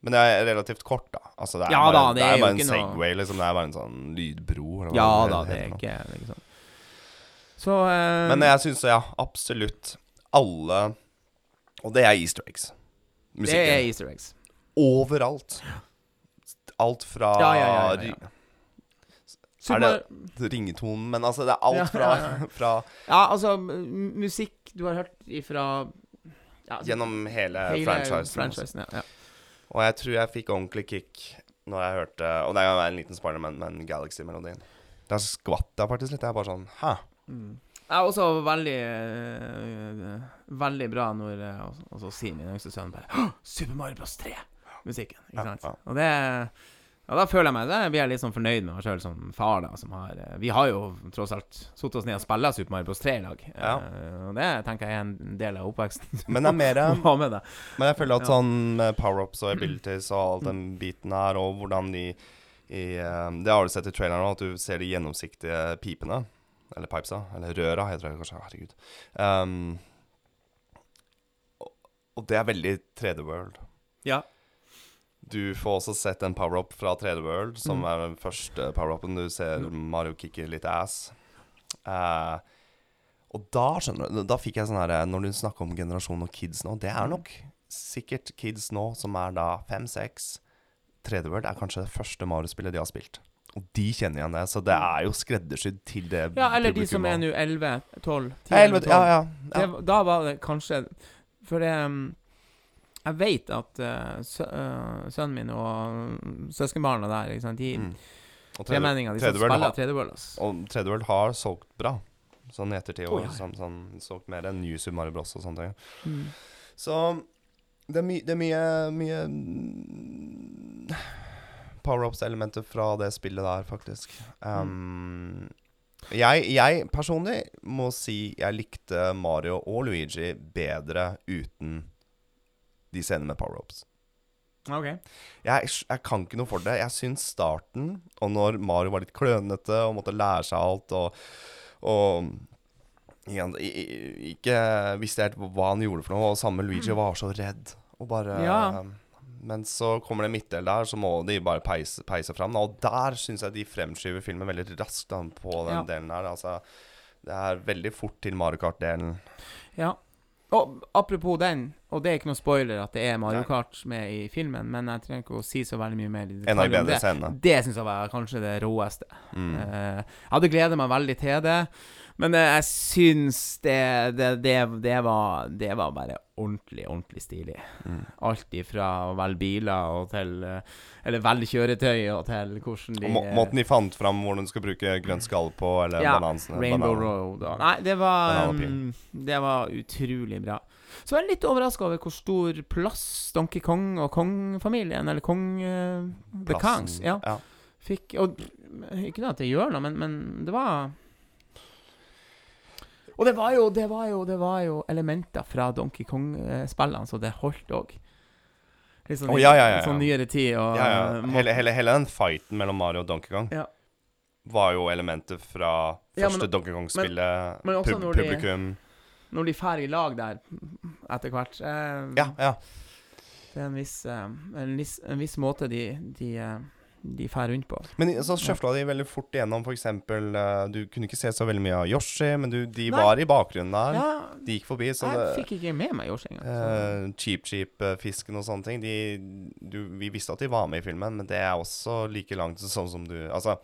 Men det er relativt kort, da. Altså, det er Ja bare, da, det det er er jo bare en Segway, noe- liksom. Det er bare en sånn lydbro. eller Ja det da, det er ikke, det er ikke sånn. Så uh... Men jeg syns, ja, absolutt alle Og det er easter eggs. det er easter eggs. Overalt. Alt fra Ja, ja, ja, ja. Er det ringetonen Men altså, det er alt fra, fra ja, altså musikk du har hørt ifra ja, Gjennom hele, hele franchisen. altså. franchisen, ja, ja. Og jeg tror jeg fikk ordentlig kick når jeg hørte Og det er en liten spoiler, men, men Galaxy-melodien. Da skvatt jeg faktisk litt. Jeg er bare sånn Hæ? Mm. Ja, også veldig eh, Veldig bra når altså, altså sier min yngste sønn bare «Hå! Super Mario Bros. 3! Musikken. Ikke Ja, sant? ja. Og det ja, da føler jeg meg Da blir jeg litt sånn fornøyd med meg sjøl som far, da, som har eh, Vi har jo tross alt satt oss ned og spilt Super Mario Bros. 3 i lag. Ja. Eh, og det tenker jeg er en del av oppveksten. Men det er mer. Men jeg føler at Ja. sånn power-ups og abilities og all den biten her, og hvordan de i, eh, Det har du sett i traileren òg, at du ser de gjennomsiktige pipene. Eller pipesa. Eller røra, heter det kanskje. Herregud. Um, og det er veldig 3D World. Ja. Du får også sett en power-up fra 3D World, som Mm. er den første power-upen. Du ser Mario kicker litt ass. Uh, og da skjønner du Da fikk jeg sånn her Når du snakker om generasjon og kids nå Det er nok sikkert kids nå som er da fem-seks. 3D World er kanskje det første Mario-spillet de har spilt. Og de kjenner igjen det, så det er jo skreddersydd til det ja, eller de som er nå 11, 12, 10 Ja, elleve- ja, ja, ja. Det, da var det kanskje For det um, Jeg vet at uh, sø, uh, sønnen min og um, søskenbarna der ikke sant? De Mm. Og 3D de 3D som spiller har- 3D World, ass. Og 3D World har solgt bra. Sånn i ettertid. Oh, ja, sånn, sånn, solgt mer enn New Super Mario Bros. og sånne ting. Mm. Så det er, my, det er mye Mye mm, power-ups-elementer fra det spillet der, faktisk. Um, jeg, jeg personlig må si jeg likte Mario og Luigi bedre uten de scenene med power-ups. OK. Jeg, jeg kan ikke noe for det. Jeg syns starten, og når Mario var litt klønete og måtte lære seg alt og, og igjen, ikke visste helt hva han gjorde for noe, og samme Luigi var så redd. Og bare Ja. Men så kommer det midtdel der, så må de bare peise, peise fram. Og der syns jeg de fremskyver filmen veldig raskt da, på den Ja. delen her. Altså, det er veldig fort til Mario Kart-delen. Ja. Og apropos den, og det er ikke noe spoiler at det er Mario Nei. Kart med i filmen, men jeg trenger ikke å si så veldig mye mer i detalj de om det. scenene. Det syns jeg var kanskje det råeste. Mm. Uh, jeg hadde gledet meg veldig til det, men eh, jeg syns det, det, det, det, var, det var bare ordentlig, ordentlig stilig. Mm. Alt ifra å velge biler og til eh, Eller velge kjøretøy og til hvordan de må, måten de fant fram hvordan du skal bruke grønt skall på, eller ja, banan... Rainbow banan- Road og Nei, det var um, Det var utrolig bra. Så jeg er litt overraska over hvor stor plass Donkey Kong og Kong-familien, eller Kong uh, The. Kongs, ja, ja. fikk Og ikke at det gjør noe, men, men det var Og det var jo, det var jo, det var jo elementer fra Donkey Kong-spillene, så det holdt òg. Litt sånn, oh, ja, ja, ja, ja. sånn nyere tid og Ja, ja. uh, Hele, hele, hele den fighten mellom Mario og Donkey Kong Ja. var jo elementer fra første men- Donkey Kong-spillet. pub når de- publikum Når de drar i lag der etter hvert. eh, Ja, ja. Det er en viss, eh, en viss, en viss måte de, de, eh, de fer rundt på. Men så sjøfla de veldig fort igjennom, eksempel eh, Du kunne ikke se så veldig mye av Yoshi, men du, de Nei. var i bakgrunnen der. Ja, De gikk forbi, så jeg det fikk ikke med meg Yoshi engang. eh, Cheap Cheap-fisken og sånne ting de, du, Vi visste at de var med i filmen, men det er også like langt sånn som du Altså,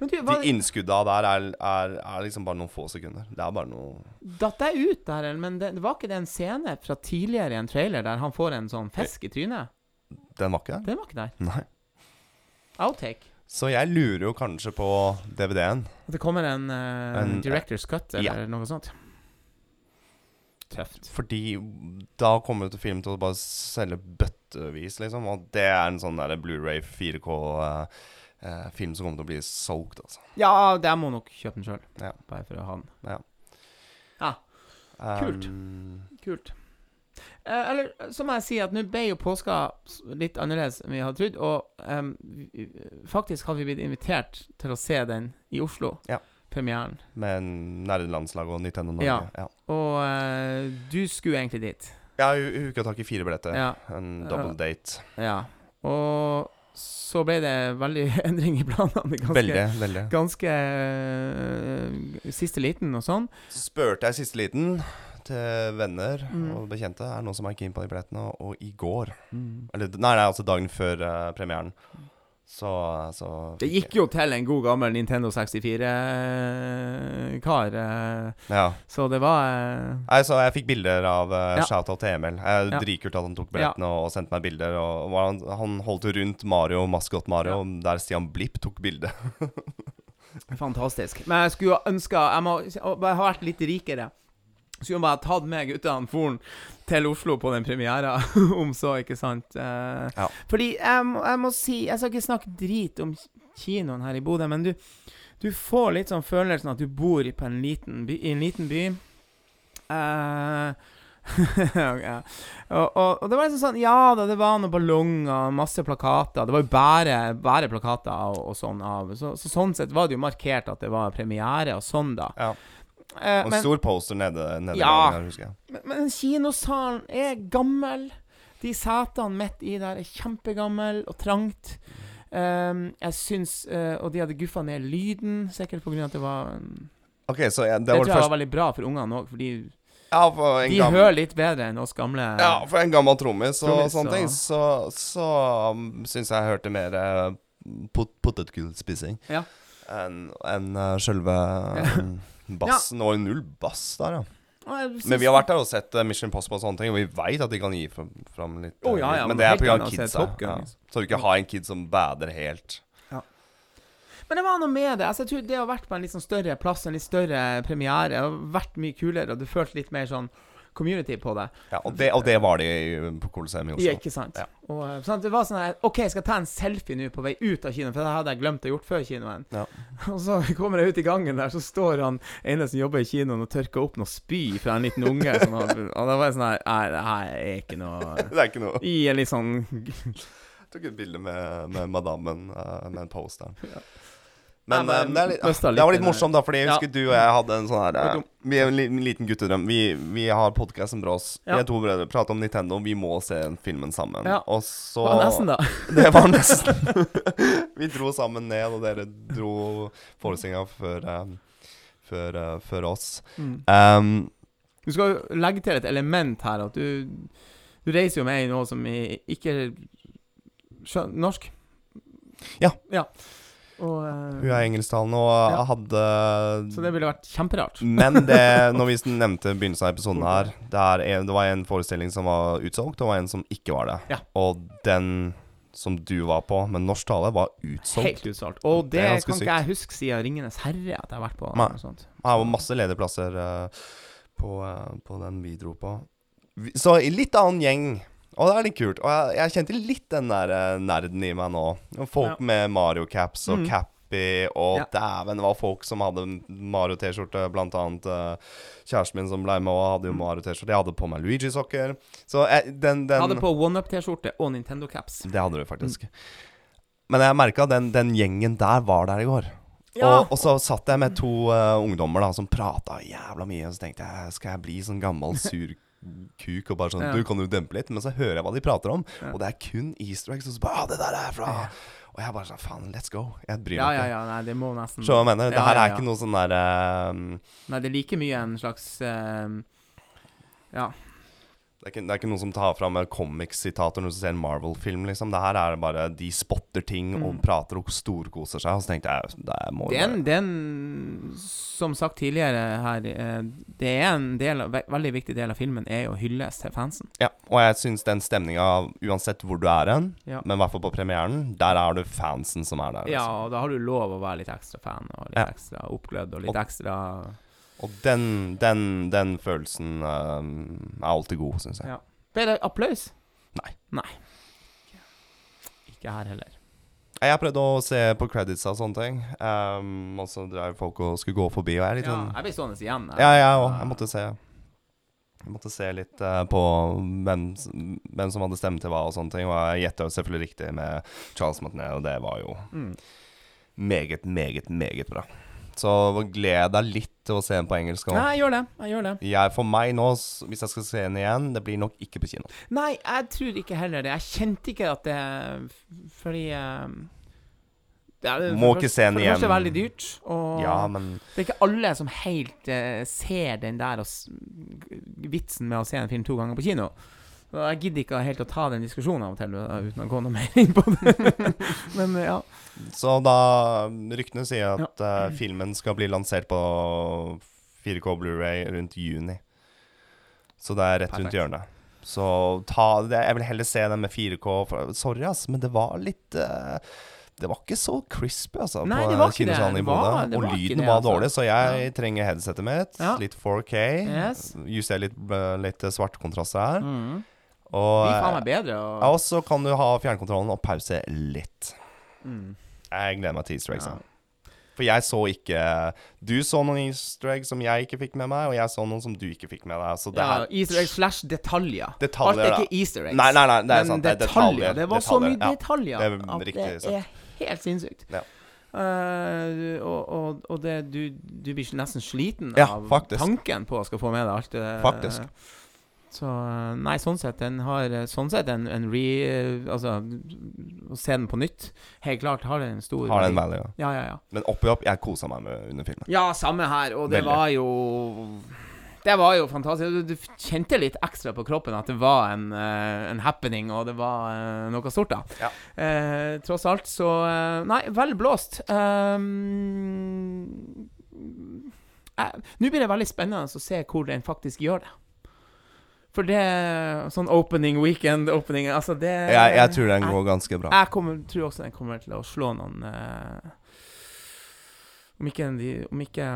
Men du, De innskudda der er, er, er liksom bare noen få sekunder. Det er bare noe datt jeg ut der. Men det, det var ikke det en scene fra tidligere i en trailer der han får en sånn fisk i trynet? Den var ikke der. Den var ikke der. Nei. Outtake. Så jeg lurer jo kanskje på DVD-en. At det kommer en, uh, En- director's cut eller Ja. noe sånt. Tøft. Fordi da kommer jo til film til å bare selge bøttevis, liksom. Og det er en sånn Blu-ray 4K-film som kommer til å bli solgt, altså. Ja, jeg må nok kjøpe den sjøl. Ja. Bare for å ha den. Ja. Ja, Kult. Um, kult. Eh, eller så må jeg si at nå ble jo påska litt annerledes enn vi hadde trodd. Og vi- vi- faktisk hadde vi blitt invitert til å se den i Oslo. Ja. Premieren. med nerdelandslaget og Nintendo Norge. Ja. Ja. Og eh, du skulle egentlig dit. Ja, hun hun tak i fire billetter. Ja. En double date. ja. Og så ble det veldig endring i planene. Ganske, Veldig, veldig. Ganske uh, siste liten og sånn. Så spurte jeg siste liten til venner Mm. og bekjente. Er noen som er keen på de billettene? Og, og i går Eller nei, nei, altså dagen før uh, premieren. Så, så Det gikk jo til en god gammel Nintendo 64-kar. eh, Ja. så det var eh, Nei, så jeg fikk bilder av uh, Ja. shout-out til Emil. Jeg, Ja. Dritkult at han tok billettene og, og sendte meg bilder. Og, og han, han holdt rundt Mario, maskot Mario, der Stian Blipp tok bilde. fantastisk. Men jeg skulle ønske ønska Jeg må jeg har vært litt rikere. Skulle bare tatt med guttene foren til Oslo på den premiera, om så, ikke sant? Eh, Ja. Fordi jeg må, jeg må si Jeg skal ikke snakke drit om kinoen her i Bodø, men du, du får litt sånn følelsen at du bor i, en liten by, i en liten by. Eh, ja. og, og, og det var liksom sånn Ja da, det var noen ballonger, masse plakater. Det var jo bare, bare plakater og, og sånn av. Så, så sånn sett var det jo markert at det var premiere og sånn, da. Ja. Eh, Og men, stor poster nede, nede Ja. der, husker jeg. men, men kinosalen er gammel. De setene midt i der er kjempegammel og trangt. Um, jeg syns uh, Og de hadde guffa ned lyden, sikkert pga. at det var um, OK, så jeg, Det, det var tror jeg var veldig bra for ungene òg, fordi Ja, for en de gammel hører litt bedre enn oss gamle. Ja, for en gammel trommis og sånne ting, så, så um, syns jeg jeg hørte mer uh, pot potetgullspising Ja. enn en, uh, sjølve um, ja. Og null bass der, ja. Men vi har vært der og sett uh, Mission Impossible og sånne ting, og vi veit at de kan gi fram, litt. Uh, ja, ja, men men det er pga. kidsa. Ja. liksom. Så du ikke har en kid som bader helt. Men det var noe med det. Altså, jeg tror Det å ha vært på en litt sånn større plass, en litt større premiere, har vært mye kulere, og du følte litt mer sånn community på det. Ja, og, det, og det var de på Colosseum i Oslo. Ja, ikke sant? Ja. Og, sånn? Det var sånn her OK, jeg skal ta en selfie nå på vei ut av kinoen, for det hadde jeg glemt å gjort før kinoen. Ja. Og så kommer jeg ut i gangen der, så står han ene som jobber i kinoen og tørker opp noe spy fra en liten unge. Som har, og da var jeg sånn her Nei, det her er ikke noe Det er ikke noe I en litt sånn Jeg tok et bilde med, med madammen uh, med en poster. Ja. Men Nei, eh, men det, er litt, møsta litt det var litt morsomt, da, fordi jeg husker du og jeg hadde en sånn her eh. Vi er en liten guttedrøm. Vi, vi har podkasten Brås. Vi Ja. er to brødre. Prater om Nintendo. Vi må se filmen sammen. Ja. Og så Det var nesten, da? Det var nesten. vi dro sammen ned, og dere dro forestillinga før, eh, før, før oss. Mm. Um, Du skal jo legge til et element her, at du Du reiser jo med i noe som ikke er norsk. Ja. ja. Og, uh, hun er engelsktalende og Ja. hadde så det ville vært kjemperart. Men det, når vi nevnte begynnelsen av episoden her det, er en, det var en forestilling som var utsolgt, og det var en som ikke var det. Ja. Og den som du var på med norsk tale, var utsolgt. Helt utsolgt. Og det, Det kan sykt. ikke jeg huske siden 'Ringenes herre' at jeg har vært på. Nei. Noe sånt. Det var masse ledige plasser uh, på, uh, på den vi dro på. Vi, så i litt annen gjeng. Og det er litt kult. Og jeg, jeg kjente litt den der eh, nerden i meg nå. Folk med Mario-caps og Mm. Cappy, og dæven, det var folk som hadde Mario-T-skjorte. Blant annet eh, kjæresten min som ble med og hadde jo Mm. Mario-T-skjorte. Jeg hadde på meg Luigi-sokker. Så jeg, den, den Hadde på OneUp-T-skjorte og Nintendo-caps. Det hadde du faktisk. Men jeg merka den, den gjengen der var der i går. Ja. Og, og så satt jeg med to eh, ungdommer da som prata jævla mye, og så tenkte jeg skal jeg bli sånn gammel sur kuk og bare sånn Ja. Du, kan du dempe litt? Men så hører jeg hva de prater om, Ja. og det er kun easter eggs. Og så bare ah, det der er fra Og jeg bare sånn Faen, let's go. Jeg bryr Ja, meg ja, ikke. ja. Nei, det må nesten hva jeg mener? Det Ja, her ja, er ikke noe sånn der um... Nei, det er like mye en slags um... Ja. Det er, ikke, det er ikke noen som tar fram comics-sitater når du ser en Marvel-film, liksom. Det her er bare de spotter ting og prater og storkoser seg. Og så tenkte jeg det må jo den, er, en, være- det er en, som sagt tidligere her, eh, det er en del ve veldig viktig del av filmen er jo hylles til fansen. Ja, og jeg syns den stemninga, uansett hvor du er hen, Ja. men i hvert fall på premieren, der er du fansen som er der. Ja, liksom. og da har du lov å være litt ekstra fan, og litt Ja. ekstra oppglødd, og litt Og- ekstra Og den, den, den følelsen eh, er alltid god, syns jeg. Ja. Ble det applaus? Nei. Nei. Ikke her heller. Jeg prøvde å se på credits og sånne ting, um, og så drev folk og skulle gå forbi, og jeg er litt Ja, sånn jeg blir stående igjen. jeg. Ja, jeg òg. Jeg måtte se. Jeg måtte se litt eh, på hvem, s- hvem som hadde stemme til hva og sånne ting. Og jeg gjetta jo selvfølgelig riktig med Charles Martinet, og det var jo Mm. meget, meget, meget bra. Så gled deg litt til å se den på engelsk Også. Nei, jeg gjør det. Jeg gjør det. Jeg, for meg nå, hvis jeg skal se den igjen, det blir nok ikke på kino. Nei, jeg tror ikke heller det. Jeg kjente ikke at det Fordi eh, det er, Må for ikke se den igjen. For det første igjen. veldig dyrt, og Ja, men det er ikke alle som helt uh, ser den der og vitsen med å se en film to ganger på kino. Jeg gidder ikke helt å ta den diskusjonen av og til uh, uten å gå noe mer inn på det. Men uh, ja. Så da Ryktene sier at eh, filmen skal bli lansert på 4K Blu-ray rundt juni. Så det er rett rundt hjørnet. Så ta det Jeg vil heller se den med 4K. For, sorry, ass, men det var litt uh, Det var ikke så crispy, altså, Nei, på kinosalen i Bodø. Og lyden var altså. dårlig, så jeg trenger headsetet mitt. Ja. Litt 4K. Yes. Justere litt, eh, litt svart kontrast her. Mm. Og, Blir faen meg bedre. Og, ja, og så kan du ha fjernkontrollen og pause litt. mm. Jeg gleder meg til easter eggs. Ja. For jeg så ikke Du så noen easter eggs som jeg ikke fikk med meg, og jeg så noen som du ikke fikk med deg. Så det ja, her Easter eggs slash detaljer. Detaljer, Alt er ikke easter eggs. Nei, nei, nei, det er men sant, det er detaljer. detaljer, Det var så mye detaljer, ja. Det at riktig det er helt sinnssykt. Ja. Uh, og, og, og det, du, du blir nesten sliten Ja, av faktisk. tanken på å skal få med deg alt det Faktisk. Så eh, Nei, sånn sett, den har eh, Sånn sett en, en re... Altså, å se den på nytt Helt klart har den en stor har den value. Ja. Ja, ja, ja. Men oppi opp, jeg kosa meg med under filmen. Ja, samme her. Og det Veldig. var jo Det var jo fantastisk. Du, du kjente litt ekstra på kroppen at det var en, uh, en happening, og det var uh, noe stort, da. Ja. Uh, tross alt, så eh, Nei, vel blåst. Um, eh, Nå blir det veldig spennende å se hvor den faktisk gjør det. For det Sånn opening weekend opening Altså, det Jeg, jeg tror den jeg- går ganske bra. jeg kommer, tror også den kommer til å slå noen eh, Om ikke de Om ikke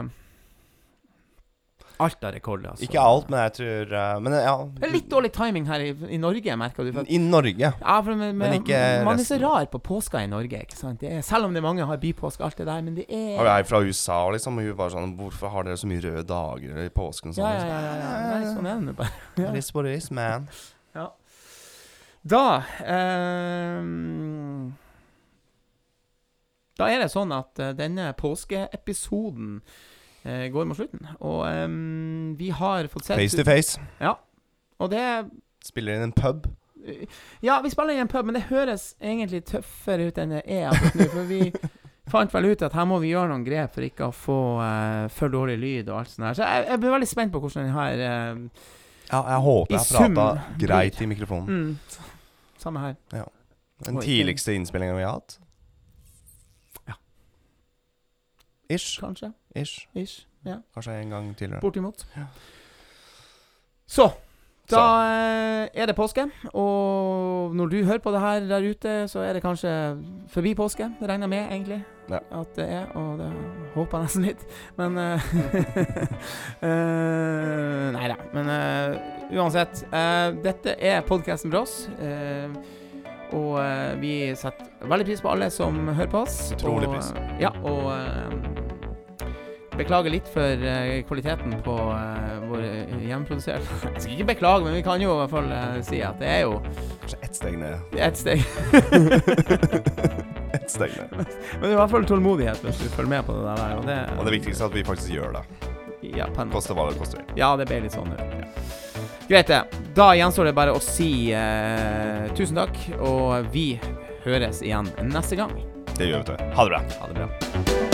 alt av rekorder. altså. Ikke alt, men jeg tror uh, Men ja. Det er litt dårlig timing her i, i Norge, merker du. For, at- I Norge. ja, for med, med, Men ikke man er så rar på påska i Norge, ikke sant. Det er, selv om det er mange har bypåske, alt det der, men det er Og jeg er fra USA, liksom, og hun var sånn Hvorfor har dere så mye røde dager i påsken? og ja, Sånn, ja, ja, ja, ja. Nei, sånn er det bare. It is what it is, man. Da um, Da er det sånn at eh, denne påskeepisoden går mot slutten. Og ehm, vi har fått sett Face to face. Ja. Og det Spiller inn en pub. Ja, vi spiller inn en pub, men det høres egentlig tøffere ut enn det er. nå, For vi fant vel ut at her må vi gjøre noen grep for ikke å få uh, for dårlig lyd og alt sånt her. Så jeg, jeg blir veldig spent på hvordan den her uh, Ja, jeg håper jeg prata greit i mikrofonen. mm, Samme her. Den tidligste innspillinga vi har hatt. Ja. Ish. Kanskje. Ish. Ish. Ja. Kanskje en gang tidligere. Bortimot. Så da eh, er det påske, og når du hører på det her der ute, så er det kanskje forbi påske. Det regner med, egentlig, Ja. at det er, og det håper jeg nesten litt. Men uh, uh, Nei da. Men uh, uansett. dette er podkasten for oss. og vi setter veldig pris på alle som hører på oss. Utrolig pris. Ja, og Beklager litt for eh, kvaliteten på eh, vår hjemmeproduserte Jeg skal ikke beklage, men vi kan jo i hvert fall eh, si at det er jo Kanskje ett steg ned. ett steg. Ett steg ned. men det er i hvert fall tålmodighet hvis du følger med på det der. Og det, Og det viktigste er at vi faktisk gjør det. ja, på en. Koste hva det koster. ja, det ble litt sånn. Ja. Greit, det. Da gjenstår det bare å si eh, tusen takk, og vi høres igjen neste gang. Det gjør vi. vet du. Ha det bra. Ha det bra.